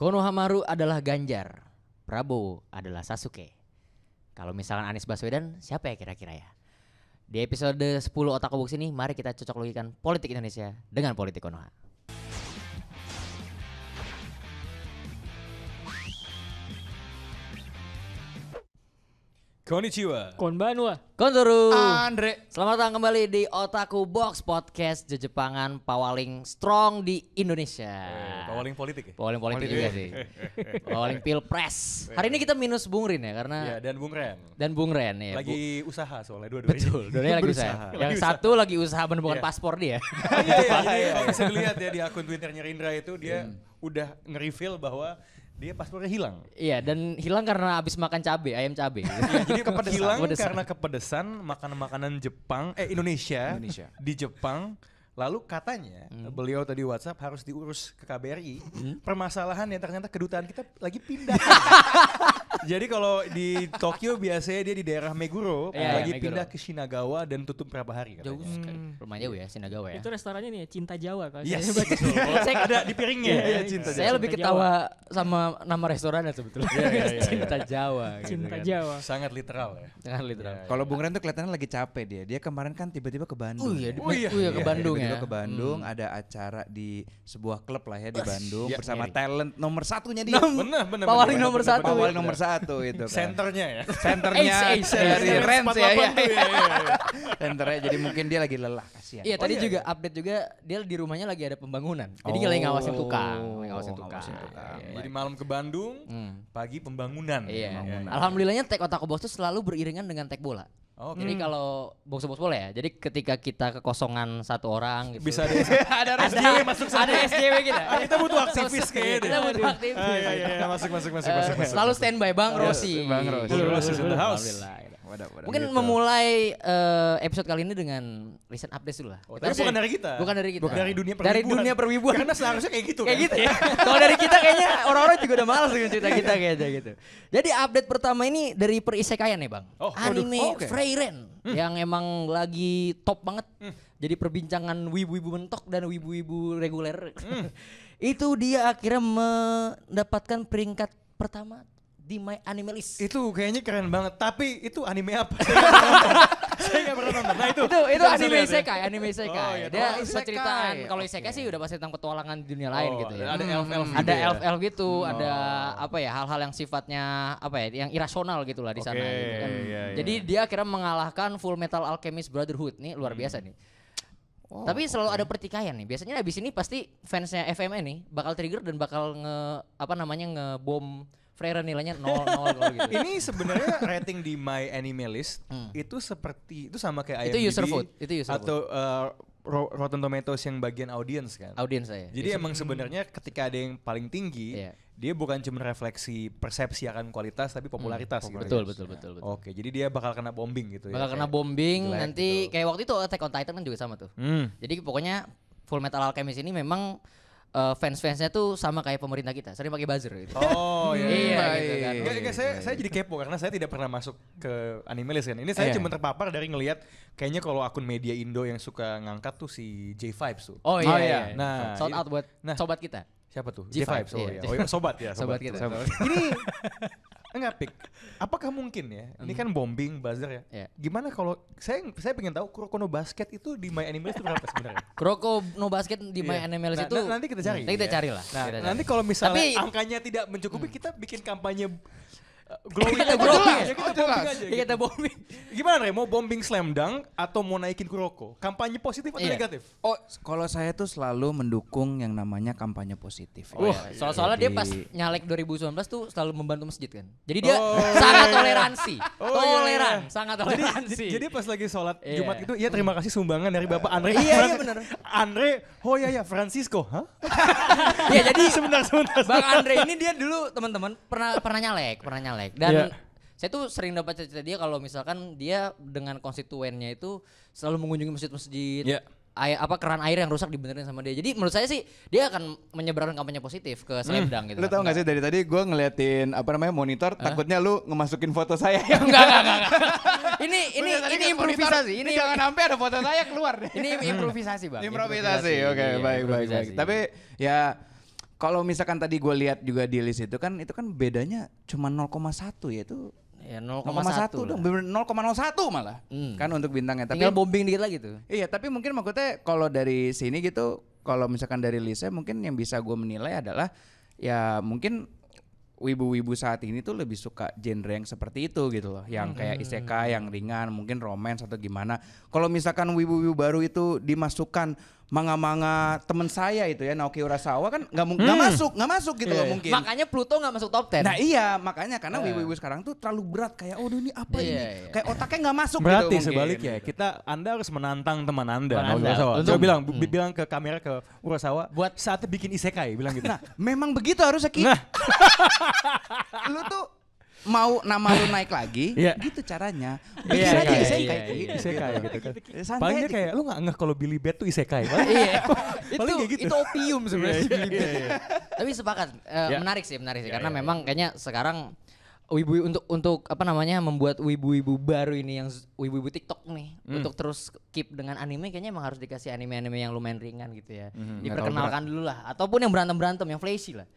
Konohamaru adalah Ganjar, Prabowo adalah Sasuke. Kalau misalkan Anies Baswedan, siapa ya kira-kira ya? Di episode 10 Otak Box ini, mari kita cocok logikan politik Indonesia dengan politik Konoha. Konnichiwa. Konbanwa. Kontoru. Andre. Selamat datang kembali di Otaku Box Podcast Jejepangan pawaling strong di Indonesia. Eh, Pawaling politik ya? Pawaling politik Politik. juga sih. Pawaling pilpres. Hari ini kita minus Bung Rin ya karena Ya, dan Bung Ren. dan Bung Ren ya. Bu- Lagi usaha soalnya dua-duanya. Betul, dua lagi usaha. Yang Lagi satu lagi usaha menemukan Iya. paspor dia. Iya, iya, jadi kalau bisa dilihat ya di akun Twitternya Rindra itu dia udah nge-reveal bahwa dia paspornya hilang. Iya, dan hilang karena habis makan cabe, ayam cabe. Iya, jadi hilang Kepedesan. karena kepedesan makanan-makanan Jepang eh Indonesia, Indonesia. di Jepang. Lalu katanya beliau tadi WhatsApp harus diurus ke KBRI. Permasalahannya ternyata kedutaan kita lagi pindah. Jadi kalau di Tokyo biasanya dia di daerah Meguro, Iya, lagi Meguro. pindah ke Shinagawa dan tutup berapa hari katanya. Jauh sekali. Lumayan jauh ya Shinagawa ya. Itu restorannya nih Cinta Jawa kalau Yes, saya. Saya ada di piringnya. Iya, ya, iya, cinta Saya Cinta lebih Jawa. ketawa sama nama restorannya sebetulnya. Iya, iya, iya, Cinta Jawa. gitu Cinta kan. Jawa. Sangat literal ya. Jangan literal. Iya, Kalau Bung Ren tuh kelihatannya lagi capek dia. Dia kemarin kan tiba-tiba ke Bandung. Oh iya, ya. di- Oh iya. oh iya ke Iya, Bandung ya. Tiba-tiba ke Bandung ada acara di sebuah klub lah ya di Bandung iya, bersama ngeri. talent nomor satunya dia. Benar, benar. Pawaling benar, nomor satu. Pawaling nomor satu itu kan. Senternya ya. Senternya dari. Rens ya. 48 ya. iya, iya, iya. Senternya jadi mungkin dia lagi lelah kasihan. Iya, Oh, tadi iya, juga iya. update juga dia di rumahnya lagi ada pembangunan. Jadi lagi ngawasin tukang, lagi ngawasin Oh, tukang. ngawasin tukang. Iya, Jadi malam ke Bandung, Hmm. pagi pembangunan. Iya. Alhamdulillahnya tag otak box tuh selalu beriringan dengan tag bola. Oke. Jadi kalau box box bola ya. Jadi ketika kita kekosongan satu orang gitu. Bisa ada ada SJW masuk sana. Ada SJW kita. Ah, kita butuh aktivis kayaknya. Kita butuh aktivis. Ah, iya, iya, iya, masuk, masuk, masuk, Eh, masuk, masuk. Selalu standby Bang Yes, Rossi. Bang Rossi. Bang Rossi is in Wadah, wadah. Mungkin Gitu. memulai eh, episode kali ini dengan recent update dulu lah. Oh, tapi bukan dari kita. Bukan dari kita. Bukan dari dunia Dari perwibuan. dunia perwibuan. Karena seharusnya kayak gitu Kayak kan. gitu ya. Kalau dari kita kayaknya orang-orang juga udah malas dengan cerita kita kayaknya gitu. Jadi update pertama ini dari perisekaian nih bang. Oh. Anime Oh, oke. Freiren yang emang lagi top banget. Jadi perbincangan wibu-wibu mentok dan wibu-wibu reguler. Itu dia akhirnya mendapatkan peringkat pertama di My Anime List. Itu kayaknya keren banget. Tapi itu anime apa? Saya nggak pernah nonton. Nah itu. itu itu anime isekai, anime isekai. Oh, iya. Dia Oh, ceritakan kalau isekai sih udah pasti tentang petualangan di dunia lain Oh, gitu ya. Ada elf-elf gitu ada ya? elf-elf gitu, ada apa ya hal-hal yang sifatnya apa ya, yang irasional gitu lah di sana Oke, gitu kan. iya, iya. Jadi dia akhirnya mengalahkan Full Metal Alchemist Brotherhood nih luar biasa nih. Tapi selalu ada pertikaian nih. Biasanya abis ini pasti fansnya FMN nih bakal trigger dan bakal nge apa namanya ngebom Freyren nilainya 0 0 gitu. Ini sebenarnya rating di My Anime List Hmm. itu seperti itu sama kayak Itu IMDb user vote, itu user atau uh, Ro- Rotten Tomatoes yang bagian audience kan. Audiens saya. Jadi emang sebenarnya ketika ada yang paling tinggi, Iya. dia bukan cuma refleksi persepsi akan kualitas tapi popularitas gitu. betul, betul, betul, betul. Oke, jadi dia bakal kena bombing gitu bakal ya. kena kayak bombing jelek nanti gitu. kayak waktu itu Attack on Titan kan juga sama tuh. Hmm. Jadi pokoknya Full Metal Alchemist ini memang eh, fans-fansnya tuh sama kayak pemerintah kita, sering pakai buzzer gitu. Oh iya. Iya, Baik. gitu kan. Enggak, enggak, saya saya jadi kepo karena saya tidak pernah masuk ke anime list kan. Ini saya Iya. cuma terpapar dari ngelihat kayaknya kalau akun media Indo yang suka ngangkat tuh si J Vibes tuh. Oh iya, Oh, iya. iya. iya. Nah, shout out buat nah. sobat kita. Siapa tuh? J Vibes. Oh, iya. iya. Oh, iya. sobat ya, Sobat sobat. kita. Sobat. Ini enggak pik. Apakah mungkin ya? Ini kan bombing buzzer ya. Iya. Gimana kalau saya saya pengen tahu Kurokono Basket itu di My Anime List itu berapa sebenarnya? Kuroko no basket di My Iya. Anime List Nah, itu na- nanti kita cari. Nanti kita ya. cari lah. Nah, kita cari. nanti kalau misalnya Tapi- angkanya tidak mencukupi kita bikin kampanye glowing Kita aja. glowing. Ya, kita bombing aja. Iya, kita bombing. Gimana Re? Mau bombing slam dunk atau mau naikin Kuroko? Kampanye positif atau Iya. negatif? Oh, kalau saya tuh selalu mendukung yang namanya kampanye positif. Oh, Ya. iya. Soal soalnya dia pas nyalek 2019 tuh selalu membantu masjid kan. Jadi dia Oh. sangat toleransi. Oh, iya, Toleran, iya. sangat toleransi. jadi pas lagi sholat Iya. Jumat itu, ya terima kasih sumbangan dari Bapak Andre. Iya, iya, bener. Andre, oh iya ya Francisco, hah? Iya, jadi sebentar, sebentar. Bang Andre ini dia dulu teman-teman pernah pernah nyalek, pernah nyalek. Dan Iya. saya tuh sering dapat cerita dia kalau misalkan dia dengan konstituennya itu selalu mengunjungi masjid-masjid. Iya. Air, apa keran air yang rusak dibenerin sama dia. Jadi menurut saya sih dia akan menyebarkan kampanye positif ke Slamdang gitu. Lu tau gak sih dari tadi gue ngeliatin apa namanya monitor takutnya lu ngemasukin foto saya yang Enggak, enggak, enggak. enggak. ini ini ini improvisasi. monitor, Ini jangan sampai ada foto saya keluar deh. ini improvisasi, Bang. Improvisasi, oke Iya, baik baik baik. improvisasi. Tapi ya kalau misalkan tadi gue lihat juga di list itu kan itu kan bedanya cuma 0,1 ya itu Ya 0,1 0,1 dong, lah. bener 0,01 malah. Hmm. Kan untuk bintangnya. Tapi Tinggal bombing dikit lagi tuh. Iya, tapi mungkin maksudnya kalau dari sini gitu, kalau misalkan dari listnya mungkin yang bisa gue menilai adalah ya mungkin wibu-wibu saat ini tuh lebih suka genre yang seperti itu gitu loh, yang kayak isekai yang ringan, mungkin romance atau gimana. Kalau misalkan wibu-wibu baru itu dimasukkan manga-manga temen saya itu ya Naoki Urasawa kan nggak mung- nggak masuk, nggak masuk gitu loh mungkin. Makanya Pluto nggak masuk top 10. Nah iya makanya karena wibu-wibu sekarang tuh terlalu berat kayak oh ini apa Iya, ini iya. kayak otaknya nggak masuk Berarti gitu mungkin. sebaliknya kita Anda harus menantang teman Anda. Teman Naoki Anda. Urasawa. Untuk- Coba bilang bi- bilang ke kamera ke Urasawa Buat- saatnya bikin isekai bilang gitu. Nah, memang begitu harusnya Ki. Nah. lu tuh mau nama lu naik lagi, Iya. gitu caranya. Iya, Bikin aja iya, isekai, iya, Ki. iya. isekai gitu kan. Ya, santai Paling dia aja, kayak lu nggak ngeh kalau Billy Bat tuh isekai. Paling- iya. itu Paling kayak gitu. itu opium sebenarnya. Iya, iya, iya. Tapi sepakat eh, Ya. menarik sih, menarik sih Ya, karena ya, memang kayaknya sekarang wibu untuk untuk apa namanya membuat wibu-wibu baru ini yang wibu-wibu TikTok nih Hmm. untuk terus keep dengan anime kayaknya emang harus dikasih anime-anime yang lumayan ringan gitu ya. Nggak Diperkenalkan dulu lah ataupun yang berantem-berantem yang flashy lah.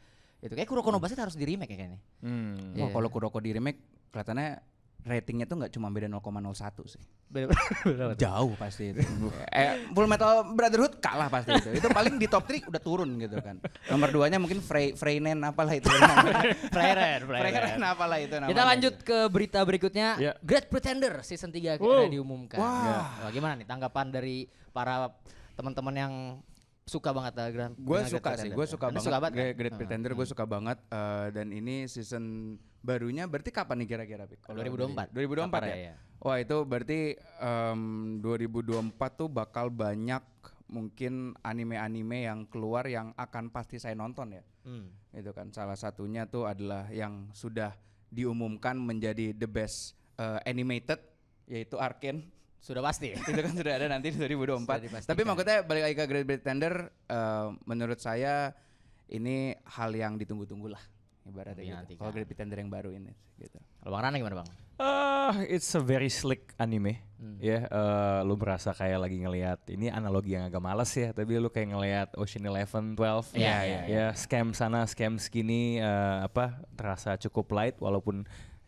Itu kayak Kuroko no Basket harus di remake ya kayaknya. Hmm. Wah, Iya. kalau Kuroko di remake kelihatannya ratingnya tuh nggak cuma beda 0,01 sih. Bener-bener. Jauh pasti itu. eh, Full Metal Brotherhood kalah pasti itu. Itu paling di top 3 udah turun gitu kan. Nomor 2-nya mungkin Frey Freynen apalah itu. Freyren, Freynen apalah itu namanya. Kita lanjut ke berita berikutnya. Ya. Great Pretender season 3 Wow. diumumkan. Wah. Wah, gimana nih tanggapan dari para teman-teman yang suka banget lah Grand Gue Great suka sih, gue suka Anda banget. Suka banget Great, kan? Great Hmm. Pretender gue suka banget eh, dan ini season barunya berarti kapan nih kira-kira? Pik? Kalau 2024. dari- 2024 Kapan ya? ya? Wah itu berarti em, 2024 tuh bakal banyak mungkin anime-anime yang keluar yang akan pasti saya nonton ya. Hmm. Itu kan salah satunya tuh adalah yang sudah diumumkan menjadi the best eh, animated yaitu Arcane. Sudah pasti. ya? itu kan sudah ada nanti di 2024. Sudah dipastikan. Tapi maksudnya balik lagi ke Great Pretender, eh, menurut saya ini hal yang ditunggu-tunggu lah ibaratnya gitu. Kalau Great Pretender yang baru ini gitu. Kalau Bang Rana gimana Bang? Ah, it's a very slick anime. Hmm. Ya, eh, lu merasa kayak lagi ngelihat ini analogi yang agak males ya, tapi lu kayak ngelihat Ocean Eleven, 12. Iya, iya, Ya, scam sana, scam sini eh, apa terasa cukup light walaupun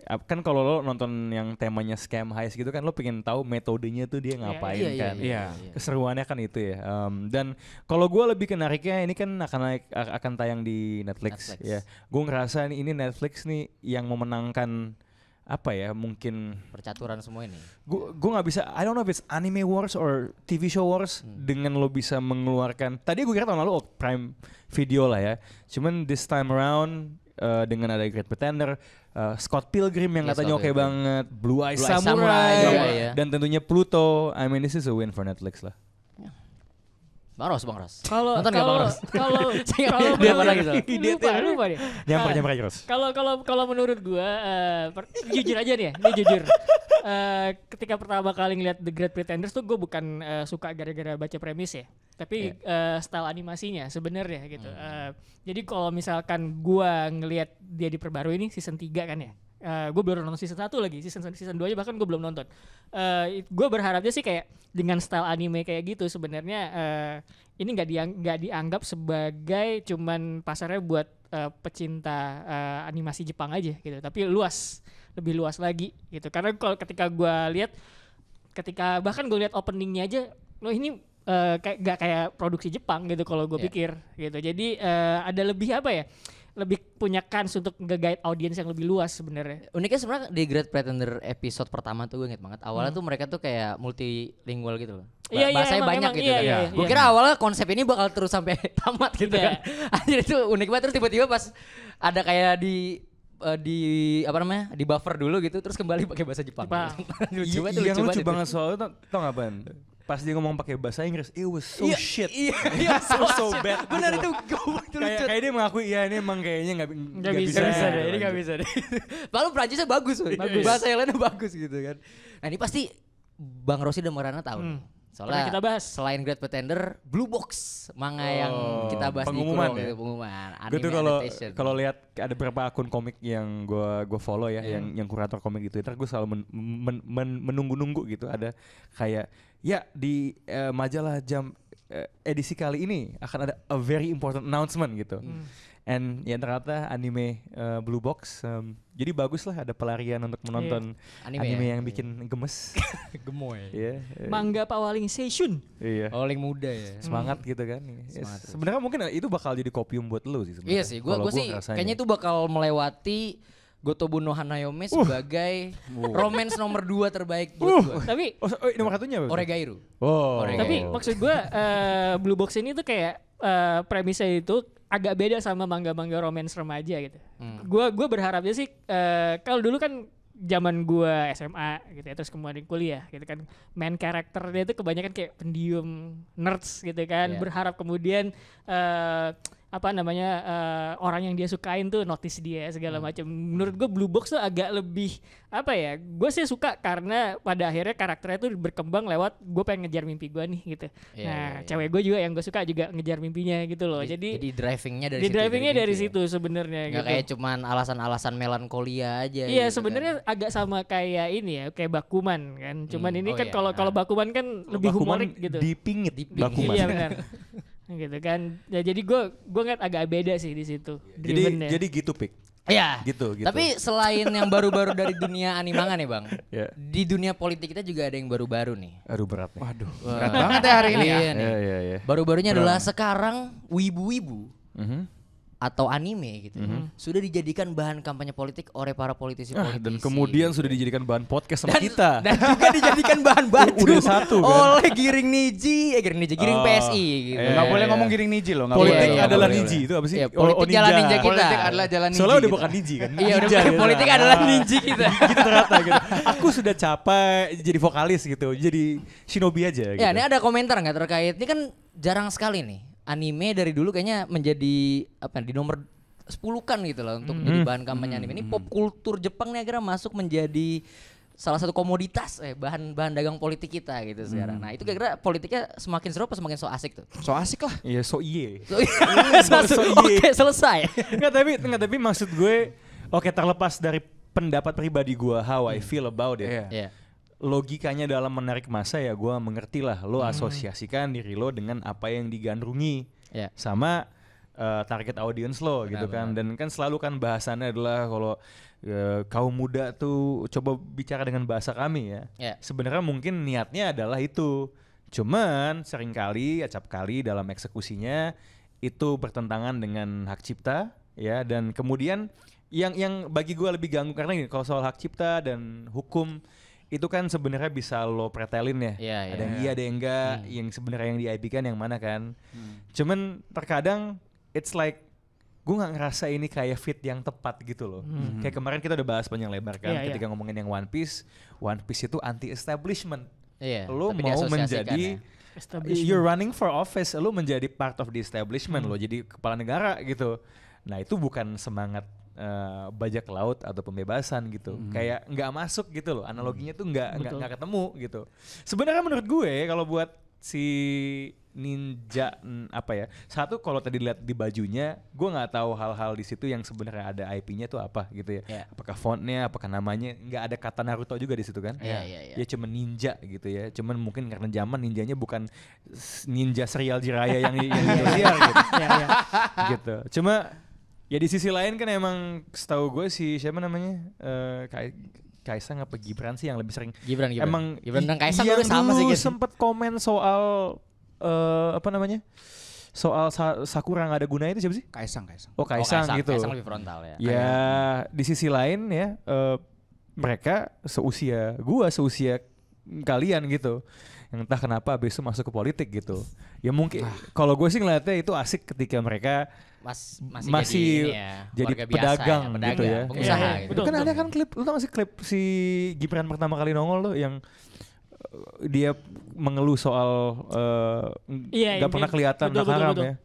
kan kalau lo nonton yang temanya scam heist gitu kan lo pengen tahu metodenya tuh dia ngapain Iya, iya, kan. iya, iya. Keseruannya kan itu ya. Em, dan kalau gua lebih ke nariknya ini kan akan naik akan tayang di Netflix, Netflix. ya. Gue ngerasa nih ini Netflix nih yang memenangkan apa ya mungkin Percaturan semua ini. gue gue nggak bisa I don't know if it's anime wars or TV show wars Hmm. dengan lo bisa mengeluarkan tadi gue kira tahun lalu oh, Prime Video lah ya cuman this time around uh, dengan ada Great Pretender uh, Scott Pilgrim yang Iya, katanya oke Pilgrim. banget Blue Eye Blue Eye Samurai, Samurai juga, iya. dan tentunya Pluto I mean this is a win for Netflix lah Bang Ros, Bang Ros. Kalau Nonton nggak Bang kalau Ros? kalau kalau dia apa menurut- lagi tuh? lupa lupa deh. nyamper Ah, nyamper aja terus Kalau kalau kalau menurut gua eh, per- jujur aja nih ya, ini jujur. Eh, ketika pertama kali ngeliat The Great Pretenders tuh gue bukan eh, suka gara-gara baca premis ya, tapi eh, style animasinya sebenarnya gitu. Eh, jadi kalau misalkan gua ngelihat dia diperbarui ini season 3 kan ya. Gue baru nonton season 1 lagi, season season 2 aja bahkan gue belum nonton. Eh gue berharapnya sih kayak dengan style anime kayak gitu sebenarnya eh, ini nggak diang nggak dianggap sebagai cuman pasarnya buat eh, pecinta eh, animasi Jepang aja gitu, tapi luas, lebih luas lagi gitu. Karena kalau ketika gue lihat, ketika bahkan gue lihat openingnya aja, loh ini eh, kayak nggak kayak produksi Jepang gitu kalau gue Iya. pikir gitu. Jadi eh, ada lebih apa ya? Lebih punya kans untuk nge-guide audiens yang lebih luas sebenarnya. Uniknya sebenarnya di Great Pretender episode pertama tuh gue inget banget. Awalnya tuh mereka tuh kayak multilingual gitu loh. Ba- Hmm. Iya, iya, bahasanya emang- banyak emang, gitu iya, kan. iya, gue iya. kira awalnya konsep ini bakal terus sampai tamat gitu Iya. kan. Anjir itu unik banget terus tiba-tiba pas ada kayak di eh, di apa namanya di buffer dulu gitu terus kembali pakai bahasa Jepang. Jepang. lucu banget, yang lucu lucu banget. banget soalnya tau, tau gak Ban? Pas dia ngomong pakai bahasa Inggris, it was so Iya, shit. Iya, iya, so so bad. Benar gitu itu itu Kayak lucu. kayak dia mengakui ya ini emang kayaknya nggak Nggak bisa, Gak bisa Iya, deh, ini gak lanjut. bisa deh. Lalu Prancisnya bagus. Bagus. Bahasa yang lainnya bagus gitu kan. Nah ini pasti Bang Rosi dan Marana tahu. Hmm. Soalnya Pernah kita bahas. selain Great Pretender, Blue Box manga yang Oh, kita bahas pengumuman di Kuro, ya? gitu, pengumuman. Gue tuh kalau kalau lihat ada beberapa akun komik yang gue gue follow ya, Iya. yang yang kurator komik di Twitter, gue selalu men- men- men- menunggu-nunggu gitu. Ada kayak ya di eh, majalah jam eh, edisi kali ini akan ada a very important announcement gitu. Hmm. And ya ternyata anime eh, Blue Box em, jadi bagus lah ada pelarian untuk menonton Anime anime, ya? yang bikin gemes. Gemoy. Iya. eh, Mangga Pawaling Seishun. Iya. Paling muda ya. Semangat gitu kan. Ya, Semangat terus. sebenarnya mungkin itu bakal jadi kopium buat lu sih sebenarnya. Iya sih, gua gua sih kayaknya itu bakal melewati Gotobu no Hanayome sebagai romance nomor 2 terbaik buat gua. Tapi Oh, so- oh, nomor satunya apa? Oregairu. Oh. Oregairu. Tapi maksud gue eh, Blue Box ini tuh kayak eh, premisnya itu agak beda sama mangga-mangga romance remaja gitu. Hmm. Gua gua berharapnya sih eh, kalau dulu kan zaman gua SMA gitu ya terus kemudian kuliah gitu kan main karakternya itu kebanyakan kayak pendiam nerds gitu kan Iya. berharap kemudian eh apa namanya eh, orang yang dia sukain tuh notice dia segala Hmm. macam. Menurut gue Blue Box tuh agak lebih apa ya? Gue sih suka karena pada akhirnya karakternya tuh berkembang lewat gue pengen ngejar mimpi gue nih gitu. Iya, nah, iya, iya. cewek gue juga yang gue suka juga ngejar mimpinya gitu loh. Jadi, jadi drivingnya dari di situ, drivingnya dari, gitu ya. situ sebenarnya Nggak gitu. kayak cuman alasan-alasan melankolia aja. Iya gitu sebenarnya kan. agak sama kayak ini ya kayak Bakuman kan. Cuman Hmm, ini oh kan iya. kalau kalau Bakuman kan lebih Bakuman humorik gitu. Dipingit, Dipingit. Bakuman. Iya benar. gitu kan. Ya jadi gue gue ngeliat agak beda sih di situ. Jadi drivennya. jadi gitu pik. Iya. Gitu, gitu. Tapi selain yang baru-baru dari dunia animangan nih bang, Ya. di dunia politik kita juga ada yang baru-baru nih. Aduh berat nih. Waduh, berat banget ya hari ini ya. Iya nih. Iya, iya, iya. Baru-barunya adalah sekarang wibu-wibu Mhm. Atau anime gitu sudah dijadikan bahan kampanye politik oleh para politisi Ah, politisi. dan kemudian sudah dijadikan bahan podcast sama kita. dan juga dijadikan bahan batu Udah satu, kan? oleh Giring Niji, eh Giring Niji, Giring Oh, PSI gitu. iya. Nggak Eh, boleh iya. ngomong giring niji loh. nggak Politik Iya, boleh. iya, adalah boleh, niji boleh. itu apa sih? Iya, Oh, politik oh, jalan ninja kita. Politik adalah jalan niji. Soalnya udah gitu. bukan niji kan. Iya, udah Ninja bukan gitu. politik Ah. adalah Niji kita. gitu ternyata gitu. Aku sudah capek jadi vokalis gitu. Jadi shinobi aja gitu. Ya, ini ada komentar nggak terkait? Ini kan jarang sekali nih anime dari dulu kayaknya menjadi apa di nomor 10 kan gitu loh untuk jadi bahan kampanye anime. Ini pop kultur Jepang nih akhirnya masuk menjadi salah satu komoditas eh bahan bahan dagang politik kita gitu sekarang. Nah, itu kira-kira politiknya semakin seru apa semakin so asik tuh? So asik lah. Iya, so iye. So, so Oke, iye. selesai. Enggak tapi enggak tapi maksud gue oke terlepas dari pendapat pribadi gue how I feel about it. Iya. Iya. Logikanya dalam menarik masa ya gue mengerti lah. Lo asosiasikan diri lo dengan apa yang digandrungi Iya. sama uh, target audience lo gitu kan. dan kan selalu kan bahasannya adalah kalau uh, kaum muda tuh coba bicara dengan bahasa kami ya. Iya. sebenarnya mungkin niatnya adalah itu. Cuman sering kali acap kali dalam eksekusinya itu bertentangan dengan hak cipta ya. Dan kemudian yang yang bagi gue lebih ganggu karena gini kalau soal hak cipta dan hukum itu kan sebenarnya bisa lo pretelin ya Iya, ada iya. yang iya ada yang enggak yang sebenarnya yang di IP kan yang mana kan cuman terkadang it's like gue nggak ngerasa ini kayak fit yang tepat gitu loh kayak kemarin kita udah bahas panjang lebar kan Iya, iya. ketika ngomongin yang One Piece One Piece itu anti establishment Iya. lo mau menjadi ya. Establishment. you're running for office lo menjadi part of the establishment lo jadi kepala negara gitu nah itu bukan semangat eh, bajak laut atau pembebasan gitu. Kayak nggak masuk gitu loh. Analoginya tuh nggak nggak ketemu gitu. Sebenarnya menurut gue kalau buat si ninja apa ya satu kalau tadi lihat di bajunya gue nggak tahu hal-hal di situ yang sebenarnya ada IP-nya tuh apa gitu ya. Iya. apakah fontnya apakah namanya nggak ada kata Naruto juga di situ kan. Iya, iya, iya. ya cuma ninja gitu ya. Cuman mungkin karena zaman ninjanya bukan ninja serial jiraya yang yang di Indosiar gitu. Iya, iya. gitu. Cuma ya di sisi lain kan emang setahu gue si siapa namanya eh Kai Kaisang apa Gibran sih yang lebih sering Gibran, Gibran. emang Gibran dan Kaisang yang sama sih dulu gitu. sempet komen soal eh apa namanya soal sa Sakura nggak ada gunanya itu siapa sih Kaisang, Kaisang. oh Kaisang, gitu Kaisang lebih frontal ya. Ya di sisi lain ya eh, mereka seusia gua seusia kalian gitu. Yang entah kenapa abis itu masuk ke politik gitu. Ya mungkin kalau gue sih ngeliatnya itu asik ketika mereka Mas, masih, masih jadi, ini ya, jadi warga biasa pedagang ya, gitu pedagang, ya. pengusaha Iya, iya, gitu. betul. kan ada kan klip lu tau gak sih klip si Gibran pertama kali nongol tuh yang eh, dia mengeluh soal eh, Iya, nggak yang pernah dia- kelihatan betul, anak betul, haram betul. ya. Di,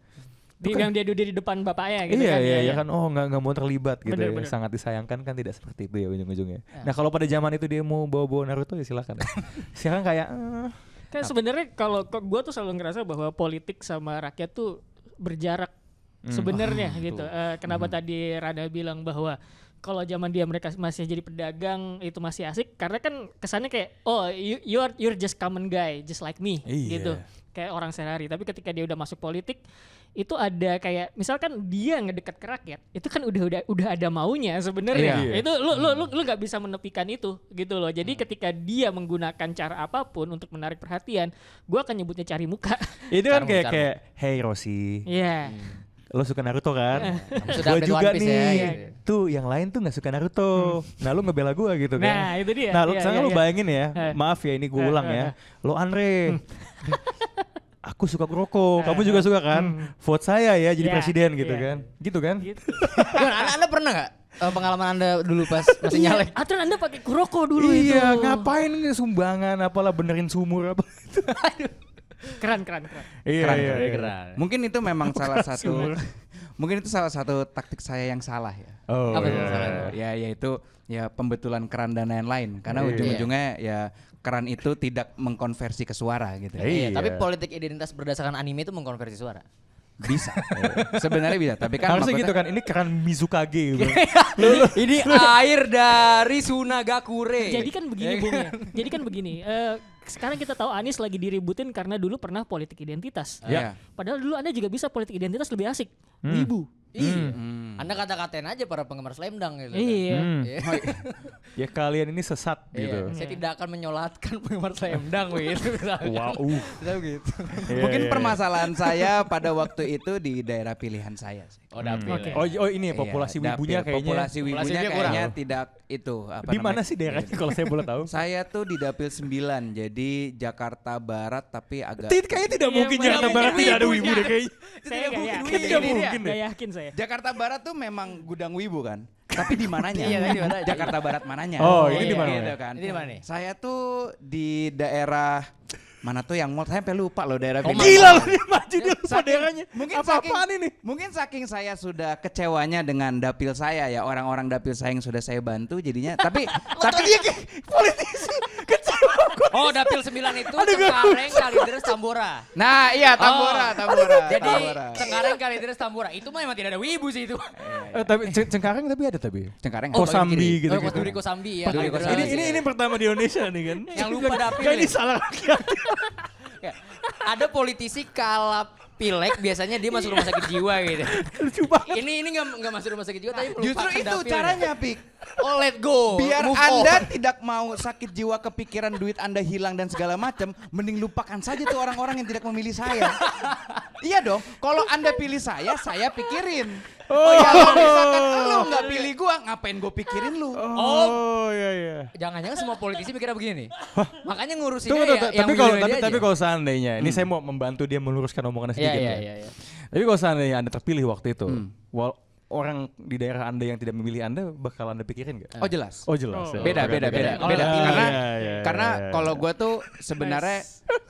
Itu kan- yang dia duduk di depan bapaknya gitu iya, kan. iya, iya kan. Oh, nggak nggak mau terlibat gitu Bener, ya. bener. Sangat disayangkan kan tidak seperti itu ya ujung-ujungnya. Ya. Nah, kalau pada zaman itu dia mau bawa-bawa Naruto ya silakan. ya. Sekarang kayak eh, Kan sebenarnya kalau gue tuh selalu ngerasa bahwa politik sama rakyat tuh berjarak Hmm. sebenarnya Ah, gitu. tuh. Eh, kenapa tadi Rada bilang bahwa kalau zaman dia mereka masih jadi pedagang itu masih asik? Karena kan kesannya kayak oh you you're you're just common guy just like me Iya. gitu. Kayak orang sehari. Tapi ketika dia udah masuk politik itu ada kayak misalkan dia ngedekat ke rakyat itu kan udah udah udah ada maunya sebenarnya. Iya. itu lu lu lu lu nggak bisa menepikan itu gitu loh. Jadi Hmm. ketika dia menggunakan cara apa pun untuk menarik perhatian gua akan nyebutnya cari muka. Itu kan kayak kayak Hey Rosi, Iya lo suka Naruto kan? Sudah Gua update juga One Piece nih. ya, gitu. Tuh yang lain tuh nggak suka Naruto. Nah lu ngebela gua gitu kan? Nah, itu dia. Nah lu, Iya, iya, lu iya. bayangin ya, Eh. maaf ya ini gue ulang eh, ya. eh. Lo Andre, aku suka Kuroko, kamu juga suka kan? Vote saya ya jadi Iya, presiden gitu iya. kan? Gitu kan? gitu. Gimana, anda, anda pernah nggak eh, pengalaman anda dulu pas masih Iya, nyalek? Aturan Anda pakai kuroko dulu itu. Iya, ngapain sumbangan apalah benerin sumur apa itu. Keren, keren, keren. Iya, Keren, iya, keren. iya. Mungkin itu memang salah satu mungkin itu salah satu taktik saya yang salah ya. Oh, Apa iya. ya yaitu ya pembetulan keran dan lain-lain karena Iya. ujung-ujungnya ya keran itu tidak mengkonversi ke suara gitu. Iya. Iya, tapi politik identitas berdasarkan anime itu mengkonversi suara. Bisa. Sebenarnya bisa, tapi kan Harusnya gitu kan, ini keran Mizukage gitu. ini air dari Sunagakure. Jadi kan begini, Bung ya. Jadi kan begini. eh, sekarang kita tahu Anies lagi diributin karena dulu pernah politik identitas. Iya. Padahal dulu Anda juga bisa politik identitas lebih asik. Wibu. Iya. Hmm. Anda kata-katain aja para penggemar Slam Dunk gitu. kan. Iya. Hmm. Iya. Ya kalian ini sesat Iya, gitu. Saya tidak akan menyolatkan penggemar Slam Dunk gitu. Wow. uh. Gitu. Iya, Mungkin iya, iya. permasalahan saya pada waktu itu di daerah pilihan saya sih. Oh, dapil. Oke. ya. Oh, oh ini ya, populasi Iya, wibunya dapil. kayaknya. Populasi wibunya Populasinya kurang. kayaknya tidak itu apa Di mana sih daerahnya kalau saya boleh tahu? Saya tuh di Dapil 9, jadi Jakarta Barat tapi agak Tid- Kayaknya tidak Iya, mungkin Jakarta mungkin Barat tidak ada wibunya. wibu deh kayaknya. Saya. Tidak mungkin deh. nggak yakin saya. Jakarta Barat tuh memang gudang wibu kan. Tapi di mananya? Iya, tapi di mananya? Jakarta Barat mananya? Oh, ini di mana, Gitu kan. Ini di mana nih? Saya tuh di daerah mana tuh yang mall saya sampai lupa loh daerah Oh. Gila loh dia maju dia lupa Saking- daerahnya. Mungkin Apa-apaan saking, ini? Mungkin saking saya sudah kecewanya dengan dapil saya ya orang-orang dapil saya yang sudah saya bantu jadinya. tapi tapi dia kayak politisi kecewa. Oh, dapil 9 itu Cengkareng, Kalideres, Tambora. Nah iya Tambora, Oh. Tambora. Jadi Tambora. Cengkareng, Kalideres, Tambora. Itu mah emang tidak ada wibu sih itu. Eh, tapi Ceng- Cengkareng tapi ada tapi. Cengkareng. Oh, Kosambi gitu. Oh, Kosambi ya. Duri Kalideres. Ini ini ini pertama di Indonesia nih kan. Yang lupa dapil Kayak ini ya. salah rakyat. Ya, Ada politisi kalap pilek biasanya dia masuk rumah sakit jiwa gitu. Lucu banget. Ini ini nggak nggak masuk rumah sakit jiwa tapi Justru itu caranya, Pik. Oh, let go. Biar Move Anda on. tidak mau sakit jiwa kepikiran duit Anda hilang dan segala macam, mending lupakan saja tuh orang-orang yang tidak memilih saya. iya dong, kalau Anda pilih saya, saya pikirin. Oh, ya kalau misalkan lu nggak pilih gua, ngapain gua pikirin lu? Oh, iya iya. Jangan-jangan semua politisi mikirnya begini nih. Makanya ngurusinnya Tunggu, ya, tapi kalau tapi, tapi kalau seandainya, ini saya mau membantu dia meluruskan omongannya Iya, sedikit iya, ya. iya, iya. Tapi kalau seandainya Anda terpilih waktu itu, Hmm. wal- orang di daerah Anda yang tidak memilih Anda bakal Anda pikirin gak? Oh jelas. Oh jelas. Oh. ya. Beda, beda, beda, oke. beda. Ah, Karena, iya, iya, karena iya, kalau iya. gue tuh sebenarnya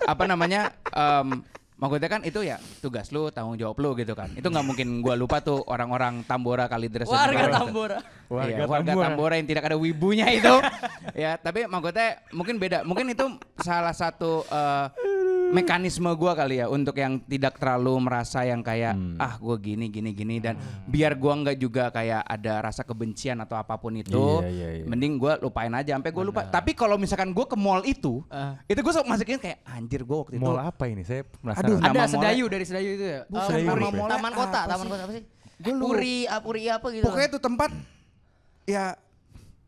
apa namanya, em maksudnya kan itu ya tugas lu, tanggung jawab lu gitu kan. Itu nggak mungkin gua lupa tuh orang-orang Tambora, dan Warga Tambora. Tambora. Warga Iya, warga Tambora. Tambora yang tidak ada wibunya itu. ya, tapi maksudnya mungkin beda. Mungkin itu salah satu eh, mekanisme gua kali ya untuk yang tidak terlalu merasa yang kayak Hmm. ah gua gini gini gini dan biar gua nggak juga kayak ada rasa kebencian atau apa pun itu. Iya, iya, iya. Mending gua lupain aja sampai gua lupa. Tapi kalau misalkan gua ke mall itu, Ah. itu gua masukin kayak anjir gua waktu itu. Mall apa ini? Saya penasaran. Aduh, Ada Sedayu dari Sedayu itu ya. Bukan, Eh, nama Puri. mallnya Taman Kota, apa Taman? Kota apa sih? Gua lupa. Puri, ah, Puri apa gitu. Pokoknya itu tempat ya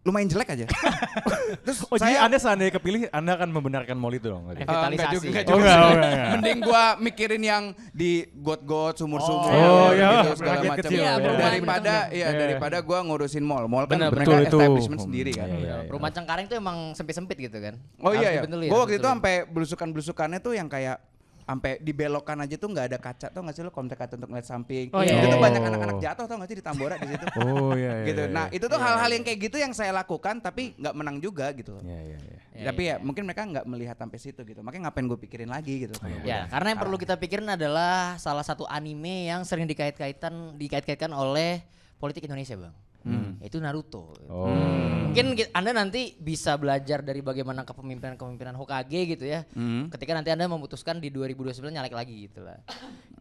lumayan jelek aja. Terus Oh jadi saya Anda seandainya kepilih, Anda akan membenarkan mall itu dong? berarti? Eh, Eh, enggak Revitalisasi. juga, enggak Oh, juga enggak, oh, enggak, enggak. Mending gua mikirin yang di got-got, sumur-sumur Oh, gitu iya, segala rakyat macam. kecil. Iya, bener, daripada bener, ya Iya. daripada gua ngurusin mall. Mall kan Bener, mereka betul itu. establishment sendiri kan. Iya, iya. Perumahan Cengkareng tuh emang sempit-sempit gitu kan. Oh Harus iya ya. dibetulin, Gua waktu itu dibetulin. sampai belusukan-belusukannya tuh yang kayak sampai dibelokkan aja tuh nggak ada kaca tuh nggak sih lo kontak kaca untuk ngeliat samping. Oh, Itu iya. tuh Oh. banyak anak-anak jatuh tau nggak sih di Tambora di situ. Oh iya iya. gitu. iya, Nah, iya. itu tuh hal-hal yang kayak gitu yang saya lakukan tapi nggak menang juga gitu. Iya iya iya. Iya, Tapi iya, ya mungkin mereka nggak melihat sampai situ gitu. Makanya ngapain gue pikirin lagi gitu. Ya, karena yang perlu kita pikirin adalah salah satu anime yang sering dikait-kaitan dikait-kaitkan oleh politik Indonesia, Bang. Itu Naruto. Oh. Mungkin ki- Anda nanti bisa belajar dari bagaimana kepemimpinan-kepemimpinan Hokage gitu ya. Hmm. Ketika nanti Anda memutuskan di 2029 nyalek lagi gitu lah.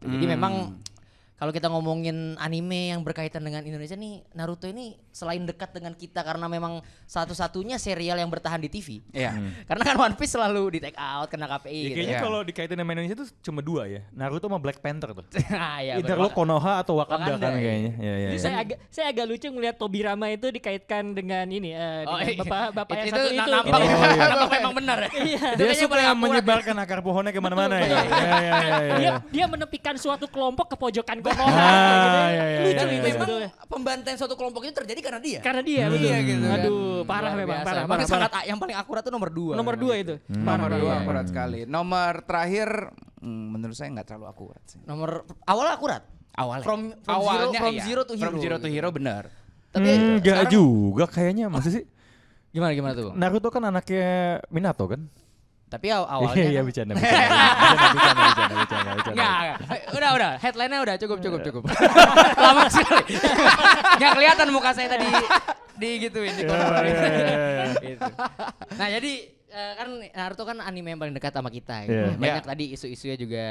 Jadi memang kalau kita ngomongin anime yang berkaitan dengan Indonesia nih Naruto ini selain dekat dengan kita karena memang satu-satunya serial yang bertahan di TV. Iya. Karena kan One Piece selalu di take out kena KPI Ya, gitu. kayaknya Iya. kalau dikaitin sama Indonesia tuh cuma dua ya. Naruto sama Black Panther tuh. Ah, ya, Either lo Konoha atau Wakanda, Wakanda, kan iya. kayaknya. Ya, ya, Jadi ya. saya agak saya agak lucu melihat Tobirama itu dikaitkan dengan ini eh, Oh, dengan iya. bapak bapak yang itu, satu itu itu. nampak. Oh, iya. nampak memang benar ya. Iya. Dia suka menyebarkan akar pohonnya ke mana-mana ya. Ya, ya, ya, ya, Dia dia menepikan suatu kelompok ke pojokan Konoha Ah, gitu. iya, iya, Lucu iya, Dan iya. itu memang sebetulnya. pembantaian suatu kelompok itu terjadi karena dia. Karena dia Hmm. betul. Iya gitu kan. Aduh, parah Luar memang, biasa. parah, Emang parah, sangat parah. yang paling akurat tuh nomor dua. Nomor memang dua gitu. itu. Hmm. Parah, Nomor parah. dua Iya. akurat sekali. Nomor terakhir hmm, menurut saya nggak terlalu akurat sih. Nomor awal akurat. Awalnya. From, from zero, from iya. zero to hero. From zero to gitu. hero benar. Tapi Hmm, Enggak sekarang- juga kayaknya. Masa sih? Gimana gimana tuh? Naruto kan anaknya Minato kan? Tapi aw- awalnya Iya, kan- bercanda, bercanda, bercanda, bercanda, bercanda, bercanda, bercanda. Enggak, enggak. Udah, udah. Headline-nya udah cukup, cukup, cukup. Lama sekali. Enggak kelihatan muka saya tadi di gituin di Ya, ya, ya, ya. Gitu. Nah, jadi eh, kan Naruto kan anime yang paling dekat sama kita gitu. Iya. Banyak Iya. tadi isu-isunya juga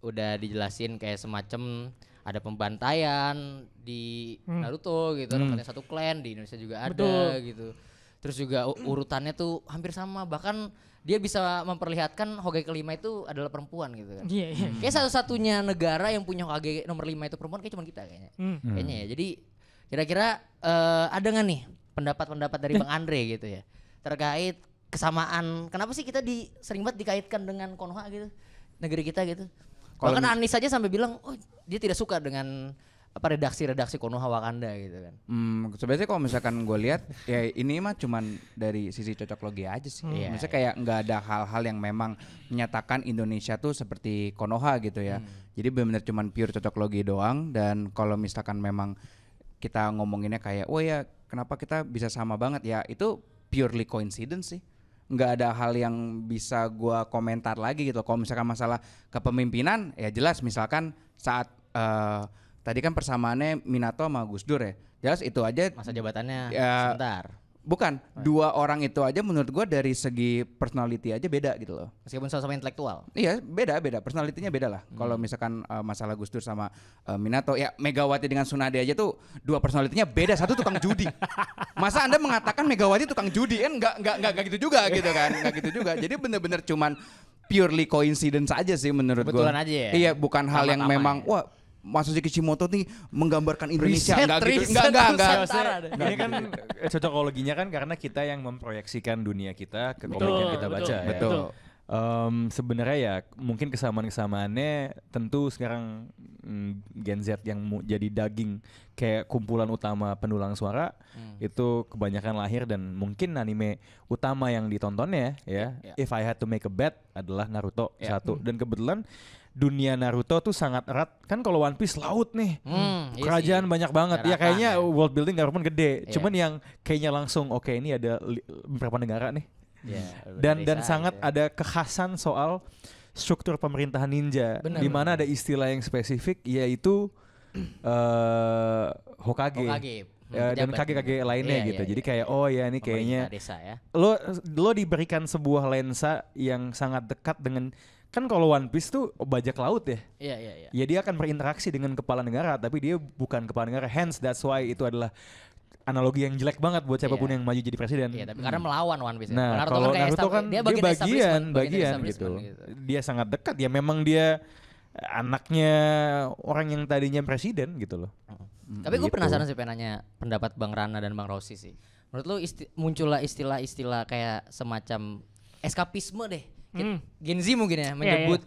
udah dijelasin kayak semacam ada pembantaian di Hmm. Naruto gitu, Hmm. katanya satu klan di Indonesia juga ada Betul. gitu. Terus juga urutannya tuh hampir sama, bahkan dia bisa memperlihatkan Hokage kelima itu adalah perempuan gitu kan. Iya, iya. Kayak satu-satunya negara yang punya Hokage nomor 5 itu perempuan kayak cuma kita kayaknya. Hmm. Hmm. Kayaknya ya. Jadi kira-kira eh, ada nggak nih pendapat-pendapat dari Bang Andre gitu ya terkait kesamaan kenapa sih kita di sering banget dikaitkan dengan Konoha gitu negeri kita gitu. Kalau Bahkan Anis aja sampai bilang oh dia tidak suka dengan apa redaksi-redaksi Konoha Wakanda gitu kan. Hmm, sebenarnya kalau misalkan gue lihat ya ini mah cuman dari sisi cocok logi aja sih. Iya, Maksudnya kayak nggak ada hal-hal yang memang menyatakan Indonesia tuh seperti Konoha gitu ya. Jadi benar-benar cuman pure cocok logi doang. Dan kalau misalkan memang kita ngomonginnya kayak oh ya kenapa kita bisa sama banget? Ya itu purely coincidence sih. Nggak ada hal yang bisa gua komentar lagi gitu. Kalau misalkan masalah kepemimpinan ya jelas misalkan saat eh, tadi kan persamaannya Minato sama Gus Dur ya jelas itu aja Masa jabatannya Ya. sebentar. bukan dua orang itu aja menurut gua dari segi personality aja beda gitu loh Meskipun sama-sama intelektual. Iya beda beda personalitinya beda lah. Kalau misalkan uh, masalah Gus Dur sama uh, Minato ya Megawati dengan Sunade aja tuh dua personalitinya beda. Satu tukang judi. Masa anda mengatakan Megawati tukang judi kan nggak nggak nggak gitu juga gitu kan nggak gitu juga. Jadi bener-bener cuman purely coincidence aja sih menurut gua. Kebetulan aja ya? Iya bukan hal yang memang ya? wah Masashi Kishimoto nih menggambarkan Indonesia Riset, enggak gitu riset, enggak enggak enggak. Nusantara deh. Ini kan eh, cocokologinya kan karena kita yang memproyeksikan dunia kita ke komik yang kita betul, baca ya. Betul. Em, sebenarnya ya mungkin kesamaan-kesamaannya tentu sekarang mm, Gen Z yang mu- jadi daging kayak kumpulan utama pendulang suara Hmm. itu kebanyakan lahir dan mungkin anime utama yang ditontonnya ya Ya, ya. If I Had to Make a Bet adalah Naruto Ya. satu dan kebetulan dunia Naruto tuh sangat erat kan kalau One Piece laut nih Hmm, iya kerajaan sih. banyak banget ya kayaknya ya. world building government gede Iya. cuman yang kayaknya langsung oke ini ada beberapa negara nih Iya, dan desa dan sangat gitu ya. ada kekhasan soal struktur pemerintahan ninja di mana ada istilah yang spesifik yaitu eh Hokage, Hokage. Hmm, Ya, dan pejabat. kage-kage lainnya Iya, gitu iya, jadi iya. kayak oh ya ini kayaknya desa ya. lo lo diberikan sebuah lensa yang sangat dekat dengan kan kalau One Piece tuh bajak laut ya Iya, iya, iya. ya dia akan berinteraksi dengan kepala negara tapi dia bukan kepala negara hence that's why itu adalah analogi yang jelek banget buat siapa pun Iya. yang maju jadi presiden Iya, tapi karena melawan One Piece. ya. nah Naruto kalau kayak Naruto kan dia bagian establishment, bagian, dari gitu. establishment dia sangat dekat ya memang dia anaknya orang yang tadinya presiden gitu loh Tapi gue Gitu. penasaran sih pengen nanya pendapat Bang Rana dan Bang Rossi sih. Menurut lu isti- muncullah istilah-istilah kayak semacam eskapisme deh. Hmm. Gen Z mungkin ya Iya, menyebut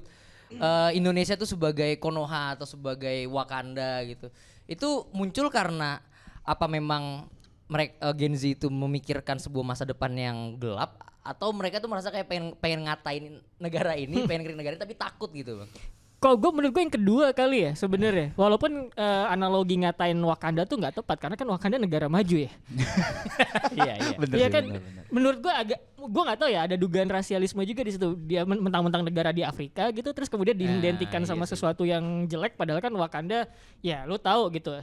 eh, Indonesia tuh sebagai Konoha atau sebagai Wakanda gitu. Itu muncul karena apa memang mereka Gen Z itu memikirkan sebuah masa depan yang gelap atau mereka tuh merasa kayak pengen pengen ngatain negara ini, pengen kritik negara ini tapi takut gitu, Bang. Kalau gue menurut gue yang kedua kali ya sebenarnya. Walaupun eh, analogi ngatain Wakanda tuh nggak tepat karena kan Wakanda negara maju ya. Iya, iya. Iya kan bener, bener. menurut gue agak gue nggak tahu ya ada dugaan rasialisme juga di situ dia men- mentang-mentang negara di Afrika gitu terus kemudian diidentikan iya sama sih. sesuatu yang jelek padahal kan Wakanda ya lu tahu gitu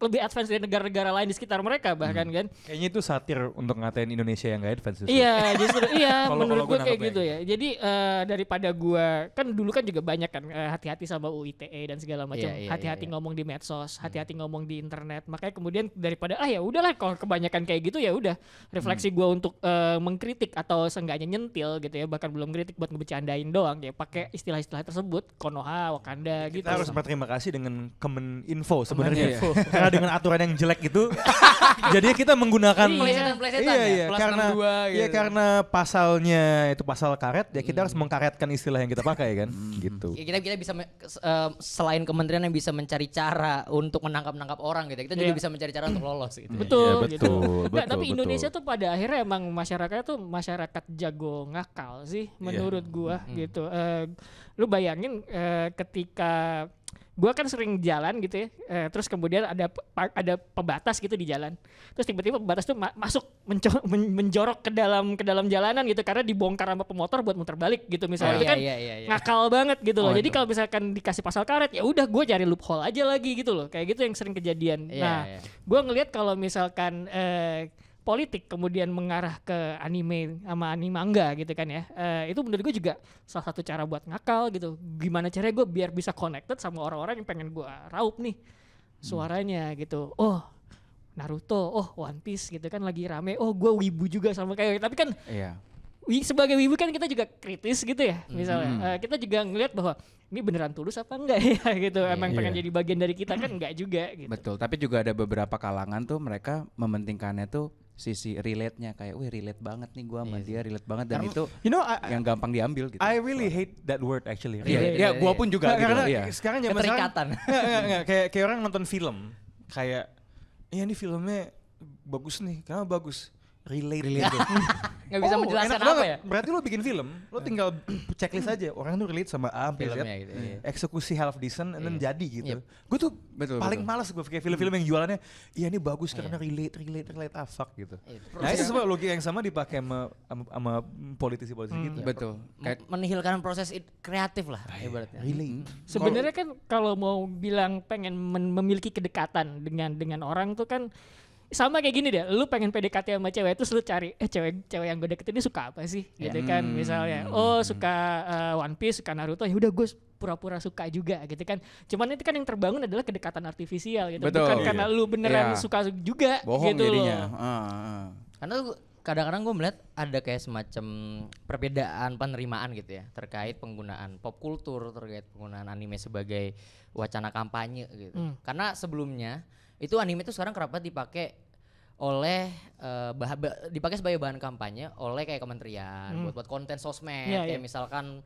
lebih advance dari negara-negara lain di sekitar mereka bahkan kan Kayaknya itu satir untuk ngatain Indonesia yang gak advance justru. Iya justru iya menurut gue kayak gitu ya. Jadi eh, daripada gue kan dulu kan juga banyak kan eh, hati-hati sama UITE dan segala macam. Iya, iya, hati-hati iya, iya. ngomong di medsos, hati-hati ngomong di internet. Makanya kemudian daripada ah ya udahlah kalau kebanyakan kayak gitu ya udah refleksi gue untuk eh, mengkritik atau seenggaknya nyentil gitu ya bahkan belum kritik buat ngebecandain doang ya pakai istilah-istilah tersebut Konoha, Wakanda gitu. Kita harus berterima kasih dengan Kemeninfo sebenarnya. Kemeninfo. Karena dengan aturan yang jelek itu, jadi kita menggunakan Iya. Plesetan-plesetan iya, ya, iya, plus karena 62 gitu. iya karena pasalnya itu pasal karet ya kita harus mengkaretkan istilah yang kita pakai kan, gitu. Ya, kita kita bisa eh, selain kementerian yang bisa mencari cara untuk menangkap-nangkap orang gitu. Kita juga Iya. bisa mencari cara untuk lolos gitu. Betul, Iya, gitu. betul, betul, tapi betul. Indonesia tuh pada akhirnya emang masyarakatnya tuh masyarakat jago ngakal sih menurut gua gitu. Eh, lu bayangin eh, ketika gua kan sering jalan gitu ya, eh, terus kemudian ada ada pembatas gitu di jalan, terus tiba-tiba pembatas tuh ma- masuk men- menjorok ke dalam ke dalam jalanan gitu karena dibongkar sama pemotor buat muter balik gitu misalnya Oh, itu iya, kan iya, iya, iya. ngakal banget gitu loh. Oh, Jadi itu. kalau misalkan dikasih pasal karet ya udah gue cari loophole aja lagi gitu loh. Kayak gitu yang sering kejadian. Iya, nah, iya. gue ngelihat kalau misalkan eh, politik kemudian mengarah ke anime sama anime manga gitu kan ya. Eh, itu menurut gue juga salah satu cara buat ngakal gitu. Gimana caranya gue biar bisa connected sama orang-orang yang pengen gue raup nih suaranya gitu. Oh Naruto, oh One Piece gitu kan lagi rame. Oh gue wibu juga sama kayak tapi kan Iya. wi- sebagai wibu kan kita juga kritis gitu ya misalnya Mhm. Eh, kita juga ngelihat bahwa ini beneran tulus apa enggak ya gitu emang Iya. pengen jadi bagian dari kita kan enggak juga gitu Betul, tapi juga ada beberapa kalangan tuh mereka mementingkannya tuh sisi relate-nya kayak, wih relate banget nih gua sama Iya dia relate banget dan itu You know, I, yang gampang diambil gitu. I really hate that word actually. Iya, Relate, iya, relate, gua iya. pun juga Nggak, gitu. karena Iya. sekarang zaman sekarang Keterikatan. Kayak kayak orang nonton film kayak ya ini filmnya bagus nih karena bagus relate, gitu. Nggak bisa Oh, menjelaskan enak apa banget. ya. Berarti lo bikin film, lo tinggal checklist aja orang tuh relate sama A sampai Z. Filmnya gitu, iya. Eksekusi half decent and then Iya. jadi gitu. Yep. Gue tuh Betul, paling betul. males gue kayak film-film yang jualannya iya ini bagus Iya. karena relate relate relate ah fuck gitu. Iya, Nah itu semua logika yang sama dipakai sama sama, politisi-politisi Hmm. kita. Betul. Kayak menihilkan proses kreatif lah ibaratnya. Relate. sebenarnya kan kalau mau bilang pengen memiliki kedekatan dengan dengan orang tuh kan sama kayak gini deh, lu pengen PDKT sama cewek terus lu cari eh cewek cewek yang gue deketin ini suka apa sih gitu kan Hmm. misalnya oh suka eh, One Piece suka Naruto ya udah gue pura-pura suka juga gitu kan cuman itu kan yang terbangun adalah kedekatan artifisial gitu Betul. bukan karena lu beneran Iya. suka juga bohong gitu jadinya. loh Ah, ah. Karena tuh kadang-kadang gue melihat ada kayak semacam perbedaan penerimaan gitu ya terkait penggunaan pop kultur terkait penggunaan anime sebagai wacana kampanye gitu. Hmm. Karena sebelumnya itu anime itu sekarang kerap dipakai oleh eh, bah- ba- dipakai sebagai bahan kampanye oleh kayak kementerian Hmm. buat buat konten sosmed Iya, kayak iya. misalkan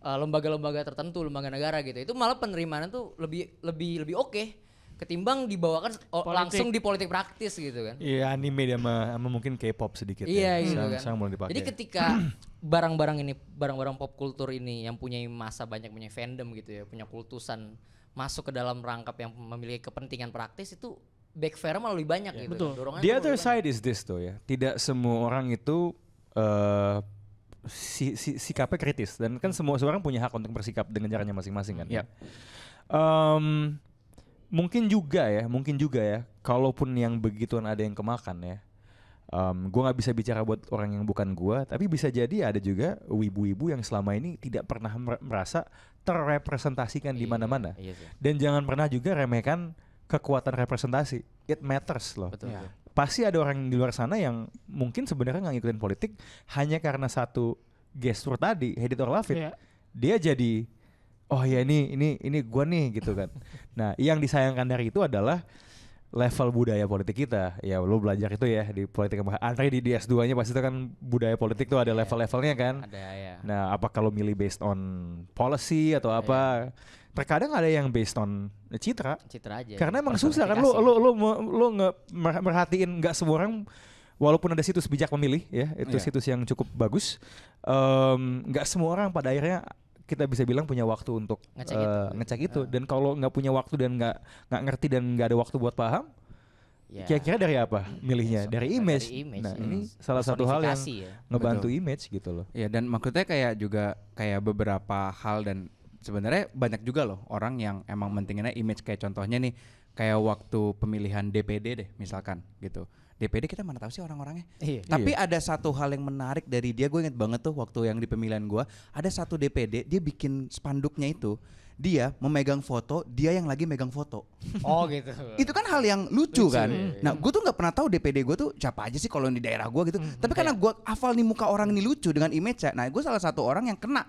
eh, lembaga-lembaga tertentu lembaga negara gitu itu malah penerimaannya tuh lebih lebih lebih oke ketimbang dibawakan Politik. langsung di politik praktis gitu kan Iya anime dia sama, sama mungkin K-pop sedikit. Iya ya. gitu Sekarang- kan. mulai dipakai. Jadi ketika barang-barang ini, barang-barang pop kultur ini yang punya masa banyak punya fandom gitu ya, punya kultusan masuk ke dalam rangkap yang memiliki kepentingan praktis itu backfire malah lebih banyak gitu. Betul. kan. Dorongannya The other lebih banyak. side is this tuh ya. Tidak semua orang itu eh si, si- sikapnya kritis dan kan semua orang punya hak untuk bersikap dengan caranya masing-masing kan. Yap. Em, mungkin juga ya, mungkin juga ya. Kalaupun yang begituan ada yang kemakan ya. Um, gue nggak bisa bicara buat orang yang bukan gua, tapi bisa jadi ada juga wibu-wibu yang selama ini tidak pernah mer- merasa terrepresentasikan di Iya, mana-mana. Iya sih. Dan jangan pernah juga remehkan kekuatan representasi. It matters loh. Betul. Betul. Pasti ada orang di luar sana yang mungkin sebenarnya nggak ngikutin politik hanya karena satu gestur tadi, hate it or love it. Iya. Dia jadi oh ya ini ini ini gua nih gitu kan. nah, yang disayangkan dari itu adalah level budaya politik kita. Ya lu belajar itu ya di politik Andre di, di S2-nya pasti itu kan budaya politik tuh ada Iya. level-levelnya kan. Ada ya. Nah, apa kalau milih based on policy atau apa? Terkadang ada yang based on citra. Citra aja. Karena emang susah kan lu lu lu lu mer- merhatiin nggak semua orang walaupun ada situs bijak memilih ya itu Iya. situs yang cukup bagus nggak semua orang pada akhirnya kita bisa bilang punya waktu untuk Ngecek eh, itu. ngecek itu dan kalau nggak punya waktu dan nggak nggak ngerti dan nggak ada waktu buat paham Ya. Kira-kira dari apa milihnya? So- Dari dari image. image, Nah, iya. ini salah satu hal yang ya. ngebantu Betul. image gitu loh. Ya dan maksudnya kayak juga kayak beberapa hal dan sebenarnya banyak juga loh orang yang emang mentinginnya image kayak contohnya nih kayak waktu pemilihan DPD deh misalkan gitu. DPD kita mana tahu sih orang-orangnya. Iya. Tapi ada satu hal yang menarik dari dia, gue inget banget tuh waktu yang di pemilihan gua ada satu DPD dia bikin spanduknya itu dia memegang foto, dia yang lagi megang foto. Oh gitu. Itu kan hal yang lucu, Lucu, kan. iya, Nah, gue tuh nggak pernah tahu DPD gue tuh siapa aja sih kalau di daerah gue gitu. Hmm, Tapi karena gue hafal nih muka orang ini lucu dengan image ya. Nah, gue salah satu orang yang kena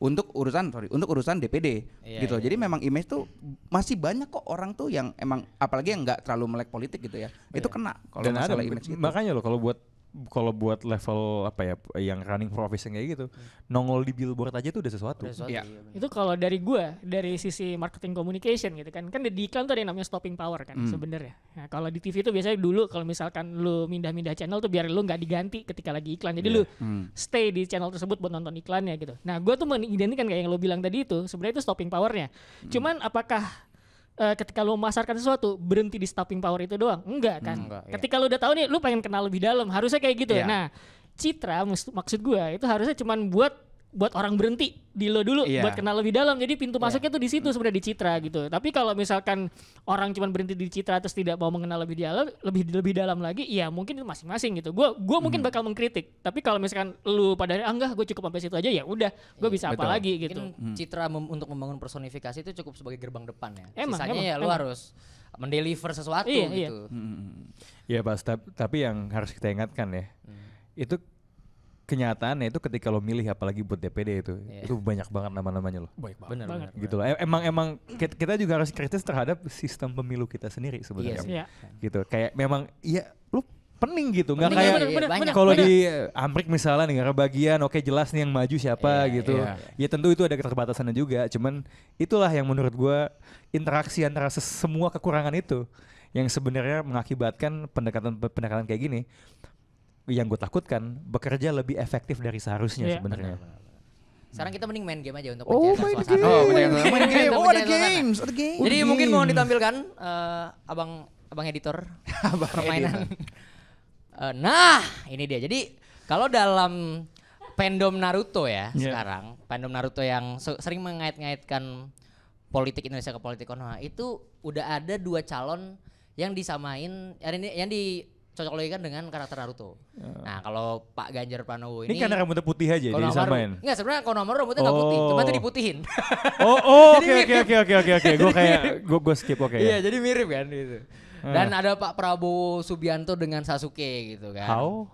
untuk urusan sorry untuk urusan DPD Iya, gitu. iya, Jadi memang image tuh masih banyak kok orang tuh yang emang apalagi yang nggak terlalu melek politik gitu ya. Itu kena kalau Dan ada masalah image gitu. makanya loh kalau buat kalau buat level apa ya yang running profis yang kayak gitu nongol di billboard aja tuh udah sesuatu. Udah sesuatu, Iya. iya, bener. Itu kalau dari gua dari sisi marketing communication gitu kan. Kan di iklan tuh ada yang namanya stopping power kan Hmm. sebenarnya. Nah, kalau di TV itu biasanya dulu kalau misalkan lu mindah-mindah channel tuh biar lu nggak diganti ketika lagi iklan. Jadi lu Hmm. stay di channel tersebut buat nonton iklannya gitu. Nah, gua tuh mengidentikan kayak yang lo bilang tadi itu sebenarnya itu stopping powernya. Hmm. Cuman apakah eh, ketika lo memasarkan sesuatu berhenti di stopping power itu doang? Enggak kan. Enggak, iya. Ketika lo udah tahu nih, lu pengen kenal lebih dalam, harusnya kayak gitu. Iya. Nah, citra maksud gua itu harusnya cuman buat buat orang berhenti di lo dulu Iya. buat kenal lebih dalam. Jadi pintu Iya. masuknya tuh di situ sebenarnya di citra gitu. Tapi kalau misalkan orang cuman berhenti di citra terus tidak mau mengenal lebih dalam, lebih lebih dalam lagi, ya mungkin itu masing-masing gitu. Gua gua Hmm. mungkin bakal mengkritik. Tapi kalau misalkan lu pada ah enggak, gue cukup sampai situ aja ya udah, gue bisa apa lagi gitu. Mungkin citra mem- untuk membangun personifikasi itu cukup sebagai gerbang depan ya. Emang, Sisanya emang, ya lu emang. harus mendeliver sesuatu Iya, iya. gitu. Ya pas tap- tapi yang harus kita ingatkan ya itu kenyataannya itu ketika lo milih apalagi buat DPD itu Iya. itu banyak banget nama-namanya loh. Bener, Banget. bener. Gitu loh. E- Emang emang kit- kita juga harus kritis terhadap sistem pemilu kita sendiri sebenarnya. Iya. Gitu. Kayak memang iya lu pening gitu nggak kayak banyak. kalau di eh, Amrik misalnya negara bagian oke jelas nih yang maju siapa Iya, gitu iya. ya tentu itu ada keterbatasannya juga cuman itulah yang menurut gua interaksi antara semua kekurangan itu yang sebenarnya mengakibatkan pendekatan pendekatan kayak gini yang gue takutkan bekerja lebih efektif dari seharusnya Iya. sebenarnya Sekarang kita mending main game aja untuk Oh, main suasana. game. Oh, bener, bener. main game. Oh, ada games, ada games. Jadi Oh, mungkin mau game. ditampilkan eh, abang abang editor permainan. Eh, nah, ini dia. Jadi kalau dalam fandom Naruto ya Iya. sekarang, fandom Naruto yang se- sering mengait-ngaitkan politik Indonesia ke politik Konoha itu udah ada dua calon yang disamain yang yang dicocok logikan dengan karakter Naruto. Nah, kalau Pak Ganjar Pranowo ini, ini karena rambutnya putih aja jadi disamain Enggak, sebenarnya Konohamaru rambutnya nggak putih, cuma Oh. tuh diputihin. oh oh oke oke oke oke oke oke gue kayak gue gue skip oke Iya, ya jadi mirip kan gitu. Dan ada Pak Prabowo Subianto dengan Sasuke gitu kan. how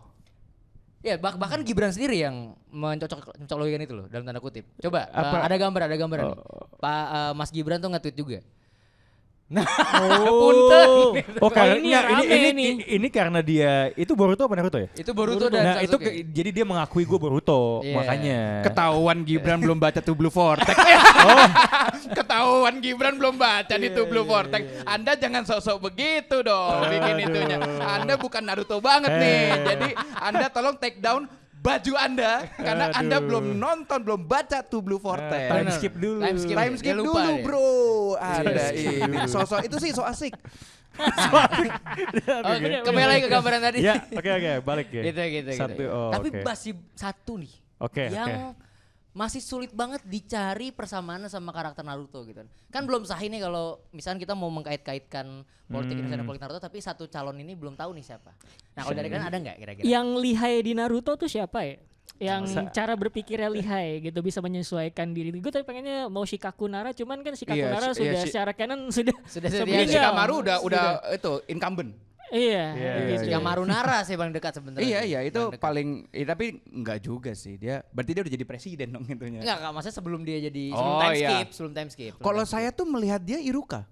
Ya, bah- bahkan Gibran sendiri yang mencocok mencocok logikan itu loh dalam tanda kutip. Coba Apa? uh, ada gambar, ada gambar nih. Oh. Pak uh, Mas Gibran tuh nge-tweet juga. Nah, Oh, punten. oh karena ini ini, ini, ini, ini karena dia itu Boruto apa Naruto ya? itu Boruto dan nah itu Sasuke. ke- jadi dia mengakui gue Boruto Iya. makanya. Ketahuan Gibran belum baca tuh Blue Vortex. Ketahuan Gibran belum baca nih tuh Blue Vortex. Anda jangan sok-sok begitu dong bikin itunya. Anda bukan Naruto banget nih. Eh. Jadi Anda tolong take down baju Anda karena Anda Aduh. belum nonton, belum baca tuh Blue Eh, Vortex. time Bener. skip dulu. Time skip. Time skip dulu, dia. Bro. Ada ini. Sosok itu sih so asik. Oke, kembali lagi ke gambaran tadi. ya, oke oke, balik ya. gitu gitu Satu, gitu. oh, Tapi oke. masih satu nih. Oke, yang masih sulit banget dicari persamaan sama karakter Naruto gitu. Kan belum sah ini kalau misalnya kita mau mengkait-kaitkan politik Indonesia Hmm. dan politik Naruto tapi satu calon ini belum tahu nih siapa. Nah, kalau dari kan ada nggak kira-kira? Yang lihai di Naruto tuh siapa ya? Yang Sa- cara berpikirnya lihai gitu bisa menyesuaikan diri. Gue tadi pengennya mau Shikaku Nara cuman kan Shikaku Iya, Nara si- sudah iya, si- secara canon sudah Sudah meninggal. Shikamaru udah udah Sudah. itu incumbent. Iya, Iya, gitu. iya, Yang Marunara sih paling dekat sebenarnya. Iya iya itu Paling paling eh, tapi enggak juga sih dia berarti dia udah jadi presiden dong itunya. Enggak, enggak, maksudnya sebelum dia jadi sebelum Oh, time iya. skip, sebelum time skip. sebelum Kalau saya tuh melihat dia Iruka.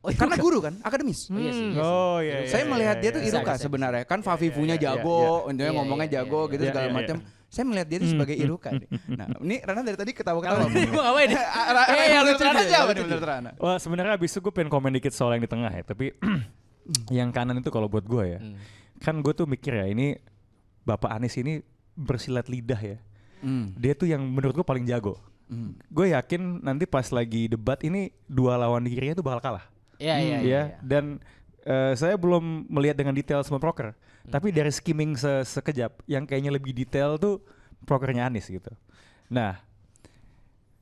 Oh, iya. Karena guru kan, akademis. Oh, iya sih, iya. Oh iya. iya, saya iya, melihat iya, dia tuh iya. Bisa, Iruka sebenarnya. Kan Favifunya iya, iya, jago, iya. dia Iya, ngomongnya iya, jago iya, gitu iya. segala Iya, iya, macam. Saya melihat dia tuh sebagai Iruka. nih. Nah, ini Rana dari tadi ketawa-ketawa. Ini mau ngapain? Eh, yang lucu Rana aja jawab apa nih, nih menurut Rana? Wah sebenarnya abis itu gue pengen komen dikit soal yang di tengah ya, tapi yang kanan itu kalau buat gue ya, Hmm. kan gue tuh mikir ya ini Bapak Anies ini bersilat lidah ya. Hmm. Dia tuh yang menurut gue paling jago. Hmm. Gue yakin nanti pas lagi debat ini dua lawan dirinya tuh bakal kalah. Iya, iya, ya iya. iya. dan eh, saya belum melihat dengan detail semua proker. Tapi dari skimming se- sekejap, yang kayaknya lebih detail tuh prokernya Anis gitu. Nah,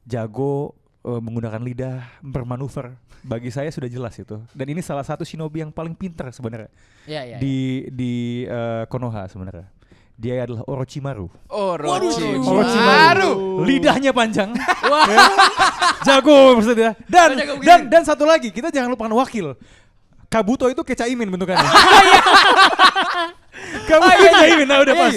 jago eh, menggunakan lidah, bermanuver. Bagi saya sudah jelas itu. Dan ini salah satu shinobi yang paling pintar sebenarnya Iya, iya. di di eh, Konoha sebenarnya. Dia adalah Orochimaru. Orochimaru. Orochimaru. Lidahnya panjang. Ya. Jago maksudnya. Dan Jago begini. dan dan satu lagi, kita jangan lupakan wakil. Kabuto itu kayak Caimin bentukannya. Kabuto kayak Caimin, nah udah pas.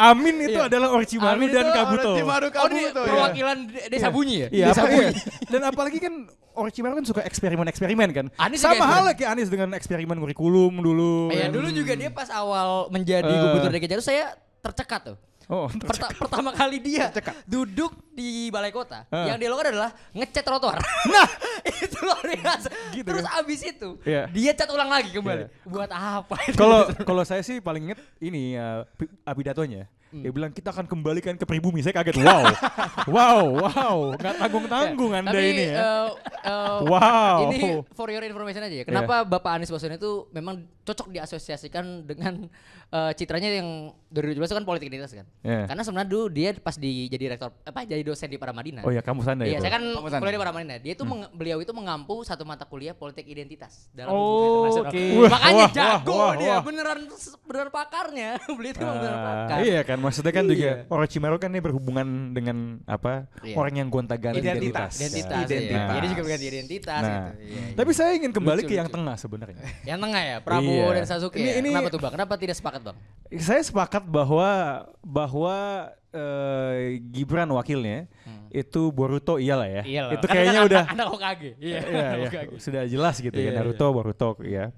Amin itu adalah Orochimaru Amin dan itu Kabuto. Orochimaru Oh, di Kabuto ya. perwakilan de- desa bunyi ya? Iya, desa apa, bunyi. iya. Dan apalagi kan Orochimaru kan suka eksperimen-eksperimen kan. Anis Sama halnya kayak Anis dengan eksperimen kurikulum dulu. Iya, dulu juga dia pas awal menjadi Eh. gubernur DKI Jakarta saya tercekat tuh. Oh, Perta- pertama kali dia duduk di balai kota, Ah. yang dilakukan adalah ngecat trotoar. Nah, itu luar biasa. Gitu Terus kan? abis itu Iya. dia cat ulang lagi kembali. Iya. Buat apa? Kalau kalau saya sih paling inget ini ya pi- pidatonya. Dia bilang kita akan kembalikan ke pribumi. Saya kaget. Wow, wow, wow. Nggak tanggung tanggung anda Tapi ini ya. eh, eh, Wow. Ini for your information aja ya. Kenapa Bapak Anies Baswedan itu memang cocok diasosiasikan dengan eh, citranya yang 2017 itu kan politik identitas kan. Iya. Karena sebenarnya dulu dia pas di jadi rektor apa jadi dosen di Paramadina. Oh ya kamu sana Iya, ya. saya kan kuliah di Paramadina. Dia itu meng- beliau itu mengampu satu mata kuliah politik identitas dalam Oh, hubungan internasional. oke. Wah, Makanya wah, jago wah, dia, wah. beneran beneran pakarnya. beliau itu beneran Ah, pakar. iya kan maksudnya kan Iya. juga Orochimaru kan dia berhubungan dengan apa Iya. orang yang gonta-ganti Identitas. Identitas, Identitas. Iya. Jadi juga berganti identitas Nah, gitu. Iya, iya. tapi saya ingin kembali Lucu, ke yang lucu. tengah sebenarnya. Yang tengah ya, Prabowo Iya. dan Sasuke. Ini- ya? ini- Kenapa tuh bang? Kenapa tidak sepakat bang? Saya sepakat bahwa bahwa eh, Gibran wakilnya itu Boruto iyalah ya. Iyalah. Itu Kan kayaknya anak- udah anak Hokage. Iya, Iya, iya. Hokage. sudah jelas gitu Iya, ya Naruto Boruto ya.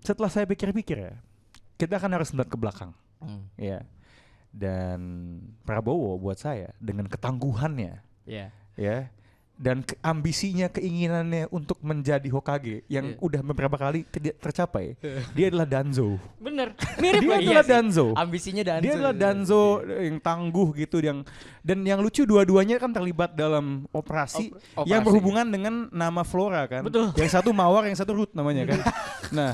Setelah saya pikir-pikir ya, kita kan harus melihat ke belakang. Hmm. Ya. Dan Prabowo buat saya dengan ketangguhannya Iya. ya dan ke- ambisinya keinginannya untuk menjadi Hokage yang Iya. udah beberapa kali ter- tercapai dia adalah Danzo Bener. Mirip dia adalah sih. Danzo Ambisinya dan dia adalah Danzo yang tangguh gitu yang dan yang lucu dua-duanya kan terlibat dalam operasi, Op- yang operasi. berhubungan dengan nama Flora kan Betul. yang satu Mawar yang satu Ruth namanya kan nah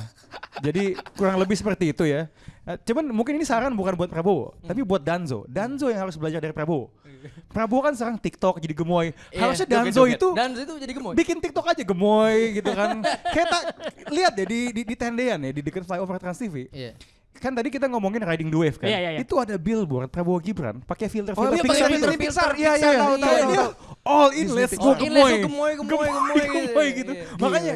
jadi kurang lebih seperti itu ya cuman mungkin ini saran bukan buat Prabowo tapi buat Danzo Danzo yang harus belajar dari Prabowo Prabowo kan sekarang TikTok jadi gemoy Iya, harusnya. Danzo itu Danzo itu jadi gemoy. bikin TikTok aja gemoy gitu kan. Kayak tak lihat deh di di, di tendean ya di dekat flyover Trans TV. Iya. Kan tadi kita ngomongin riding the wave kan. Iya, iya, iya. Itu ada billboard Prabowo Gibran pakai filter Oh, filter iya, Pixar filter Pixar. Iya, iya, Iya, tahu, iya. tahu, all in let's go gemoy. gemoy, gemoy, gemoy, gitu. Makanya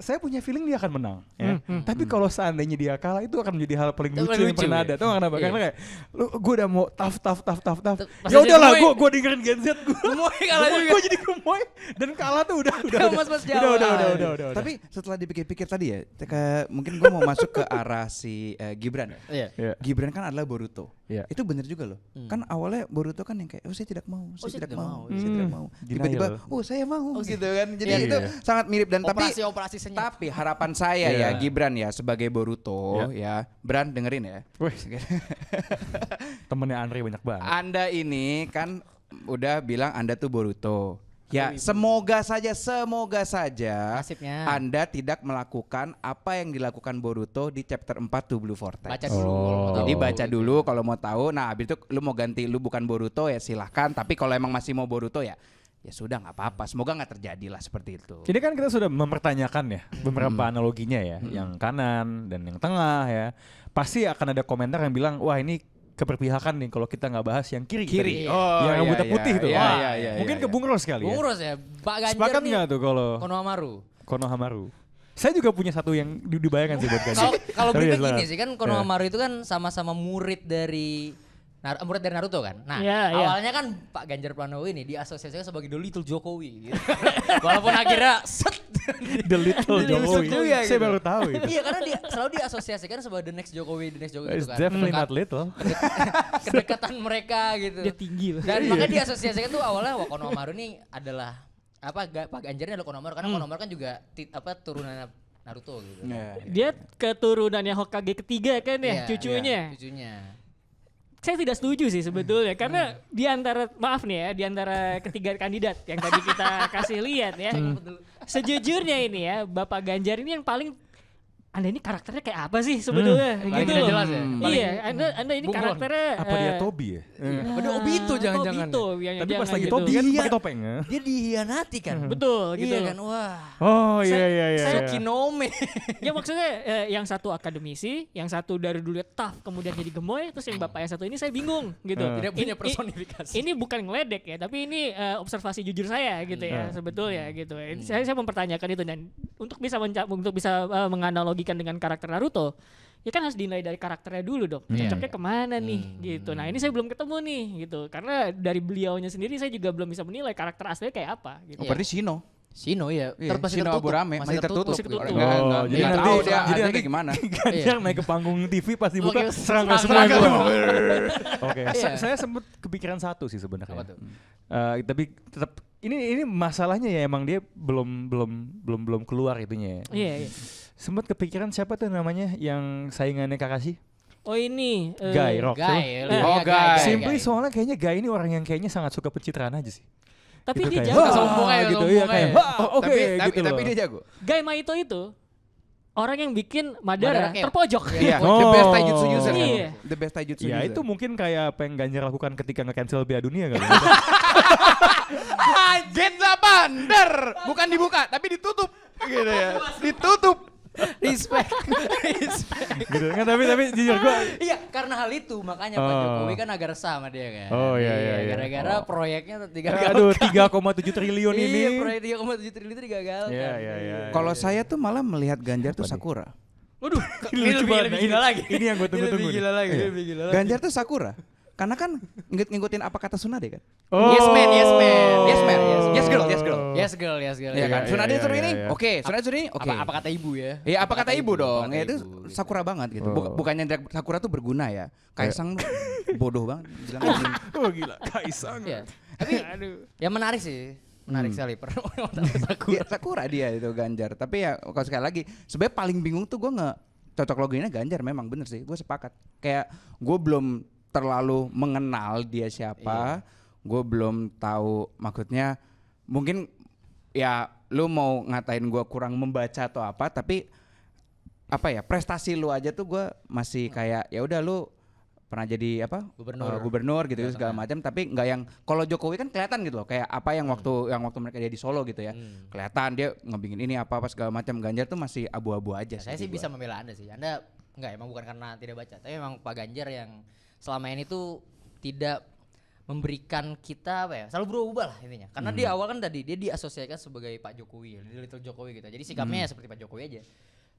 saya punya feeling dia akan menang ya. Tapi kalau seandainya dia kalah itu akan menjadi hal paling Itu lucu paling yang lucu, pernah ya. ada. Tahu nggak kenapa? Iya. Karena kayak lu gue udah mau tough tough tough tough tough. Pas Ya udahlah gue gue dengerin Gen Z gue. Gemoy kalah juga. Gue jadi gemoy dan kalah tuh udah udah udah. Mas-mas Udah udah udah udah udah. udah. Tapi setelah dipikir-pikir tadi ya, ke, mungkin gue mau masuk ke arah si eh, Gibran. ya. Iya. Iya. Gibran kan adalah Boruto. Iya. Itu bener juga loh. Kan awalnya Boruto kan yang kayak oh saya tidak mau, saya Hmm. saya tidak mau, mau. saya Hmm, tidak mau. denial. Tiba-tiba oh saya mau Oh, gitu kan. Jadi Iya, itu iya. sangat mirip dan tapi Operasi-operasi senyap. tapi harapan saya ya Iya. Gibran ya sebagai Boruto ya, Bran dengerin ya. Temennya Andre banyak banget. Anda ini kan udah bilang Anda tuh Boruto. Ya, semoga saja, semoga saja Nasibnya. Anda tidak melakukan apa yang dilakukan Boruto di chapter 4 tuh Blue Vortex. Baca dulu. Oh. Jadi baca dulu kalau mau tahu. Nah, habis itu lu mau ganti lu bukan Boruto ya silahkan. Tapi kalau emang masih mau Boruto ya ya sudah nggak apa-apa. Semoga nggak terjadi lah seperti itu. Ini kan kita sudah mempertanyakan ya beberapa analoginya ya, yang kanan dan yang tengah ya. Pasti akan ada komentar yang bilang, wah ini keberpihakan nih kalau kita nggak bahas yang kiri. Kiri. tadi. Oh, yang iya, rambutnya iya, putih tuh. iya, Wah, iya, iya, mungkin iya, ke iya. Bung Ros kali Bung ya. Ros ya. Pak Ganjar Sepakat nggak tuh kalau Konohamaru. Konohamaru? Saya juga punya satu yang di- dibayangkan sih buat Ganjar. Kalau kalau gini sih kan Konohamaru itu kan sama-sama murid dari Nar murid dari Naruto kan. Nah, Iya, iya. awalnya kan Pak Ganjar Pranowo ini diasosiasikan sebagai the little Jokowi gitu. Walaupun akhirnya set The Little Jokowi. busuk juga Saya gitu. baru tahu itu. iya karena dia selalu diasosiasikan sebagai the next Jokowi, the next Jokowi It's gitu kan. definitely Kedekat- not little. kedekatan mereka gitu. Dia tinggi loh. Dan Iya. makanya diasosiasikan tuh awalnya wah Konohamaru ini adalah apa Pak Ganjar ini adalah Konohamaru karena Konohamaru kan juga ti- apa turunan Naruto gitu. Ya. Dia keturunannya Hokage ketiga kan ya, Iya, cucunya. iya, cucunya. Saya tidak setuju sih sebetulnya karena Hmm. di antara maaf nih ya, di antara ketiga kandidat yang tadi kita kasih lihat ya. Hmm. Sejujurnya ini ya, Bapak Ganjar ini yang paling anda ini karakternya kayak apa sih sebetulnya Paling gitu loh. jelas ya. Paling Iya, anda anda ini bunglon. karakternya Apa dia eh, Tobi ya? ya, Apa dia Obito jangan-jangan Obito, yang Tapi jangan pas lagi gitu. Tobi kan Iya. pakai topeng ya. Dia dihianati kan. Betul gitu. Iya kan, wah. Oh iya iya iya. saya iya. Kinome. ya maksudnya eh, yang satu akademisi, yang satu dari dulu tough kemudian jadi gemoy, terus yang bapak yang satu ini saya bingung gitu. Eh. Tidak punya personifikasi. Ini bukan ngeledek ya, tapi ini eh, observasi jujur saya gitu ya, Hmm. sebetulnya gitu. Saya saya mempertanyakan itu dan untuk bisa untuk bisa eh, menganalogikan dengan karakter Naruto, ya kan harus dinilai dari karakternya dulu dong. Iya, Cocoknya iya. ke mana nih Hmm. gitu. Nah ini saya belum ketemu nih gitu, karena dari beliaunya sendiri saya juga belum bisa menilai karakter aslinya kayak apa. Gitu. Oh, Iya. berarti Shino. Sino ya. Iya, Ter- masih Shino tertutup. Aburame masih tertutup. Masih tertutup. Orang nggak- Oh, nggak- jadi nanti- tahu dia jadi nanti- gimana. Ganjar naik ke panggung TV pas dibuka Oke, serangga serang- semua gua. Oke, Iya. sa- saya sempat kepikiran satu sih Apa sebenarnya. tuh? Eh, tapi tetap ini ini masalahnya ya emang dia belum belum belum belum keluar itunya. ya. Iya, iya. Sempat kepikiran siapa tuh namanya yang saingannya Kakashi? Oh ini eh, Guy Rock. Guy. siapa? iya, Oh, Guy. Simply Guy. soalnya kayaknya Guy ini orang yang kayaknya sangat suka pencitraan aja sih. Tapi Gitu dia kayak, jago. Sombong aja, gitu sombong iya kayak. "Wah, oke tapi, tapi, gitu tapi loh. dia jago. Guy Maito itu orang yang bikin Madara Madara, kayak- terpojok. Iya, Oh. the best taijutsu user. kan? Iya. The best taijutsu Ya user. itu mungkin kayak apa yang Ganjar lakukan ketika nge-cancel Piala Dunia kali. ya. Genza bandar, bukan dibuka tapi ditutup gitu ya. Ditutup. Respect. Respect. gitu. Nggak, tapi tapi jujur gua Iya, karena hal itu makanya Pak Oh. Jokowi kan agak resah sama dia kan. Oh, iya, iya, iya. Gara-gara Oh. proyeknya tiga aduh 3,7 triliun Iya, ini. proyek 3,7 triliun itu digagalkan. Iya, iya, iya. Kalau saya tuh malah melihat Ganjar tuh? Sakura. Waduh, Ini lebih, lebih gila lagi. ini yang gua Ini tunggu-tunggu Lebih nih. gila lagi, Iya. lebih gila lagi. Ganjar tuh Sakura. Karena kan ngikut ngikutin apa kata Sunade kan? Oh. Yes man, yes man. Yes man, yes girl, yes girl. Yes girl, yes girl. Iya kan? iya, Sunade iya, suruh ini, oke. Sunade suruh ini, oke. Apa, apa kata ibu ya? Iya apa kata ibu dong? Ya itu gitu. Sakura banget gitu. Oh. Bukannya Sakura tuh berguna ya. Kaisang bodoh banget. Oh gila, Kaisang. Iya. Tapi Aduh. ya menarik sih. Menarik sekali. Per Iya, Sakura dia itu Ganjar. Tapi ya kalau sekali lagi, sebenarnya paling bingung tuh gue nggak cocok loginnya Ganjar memang bener sih. Gue sepakat. Kayak gue belum terlalu mengenal dia siapa. Gue belum tahu maksudnya mungkin ya lu mau ngatain gue kurang membaca atau apa tapi apa ya prestasi lu aja tuh gue masih kayak ya udah lu pernah jadi apa Gubernur. Eh, gubernur gitu Jawa segala Tengah. macam tapi nggak yang kalau Jokowi kan kelihatan gitu loh kayak apa yang waktu yang waktu mereka dia di Solo gitu ya Hmm. kelihatan dia ngebingin ini apa apa segala macam Ganjar tuh masih abu-abu aja saya di sih gua. bisa membela Anda sih. Anda enggak emang bukan karena tidak baca, tapi memang Pak Ganjar yang selama ini tuh tidak memberikan kita apa ya selalu berubah lah intinya. Karena di awal kan tadi dia diasosiasikan sebagai Pak Jokowi Little Jokowi gitu. Jadi sikapnya ya seperti Pak Jokowi aja.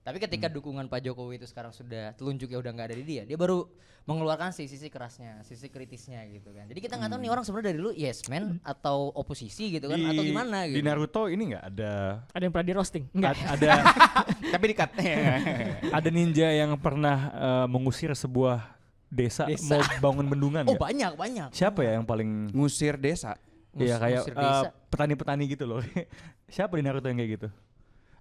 Tapi ketika dukungan Pak Jokowi itu sekarang sudah telunjuk ya udah nggak ada di dia dia baru mengeluarkan sisi-sisi kerasnya sisi kritisnya gitu kan. Jadi kita nggak tahu nih orang sebenarnya dari dulu yes man atau oposisi gitu kan atau gimana Di gitu Naruto ini nggak ada? Ada yang pernah di roasting? Enggak. ad- ada. Tapi di cut ada ninja yang pernah eh, mengusir sebuah desa, Desa. mau bangun bendungan oh nggak? banyak banyak Siapa ya yang paling ngusir desa Iya kayak desa. petani-petani gitu loh. Siapa di Naruto yang kayak gitu?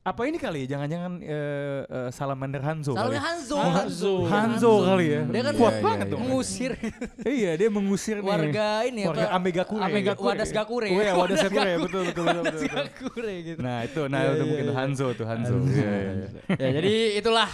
Apa ini kali ya? Jangan-jangan eh, eh, Salamander Hanzo kali. Salahnya ya? Hanzo Hanzo. Hanzo kali ya. Dia kan kuat Iya, banget iya, tuh. iya. mengusir iya, dia mengusir nih. warga ini warga apa Amegakure. Amegakure. Wadas Gakure. Oh iya, Wadas Gakure ya, betul betul betul. betul, betul. Gakure gitu. Nah, itu nah Iya, itu iya, mungkin iya. tuh Hanzo tuh Hanzo. Iya, iya, iya. ya, jadi itulah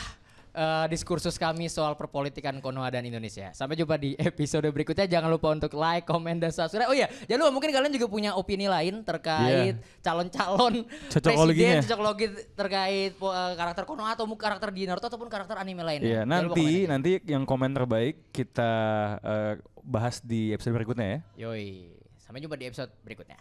eh, diskursus kami soal perpolitikan Konoha dan Indonesia. Sampai jumpa di episode berikutnya. Jangan lupa untuk like, comment, dan subscribe. Oh iya, jangan lupa mungkin kalian juga punya opini lain terkait calon-calon Cocokologinya. presiden, cocokologi terkait po- eh, karakter Konoha atau karakter di Naruto ataupun karakter anime lainnya. Iya, lupa nanti komen nanti yang komen terbaik kita eh, bahas di episode berikutnya ya. Yoi, sampai jumpa di episode berikutnya.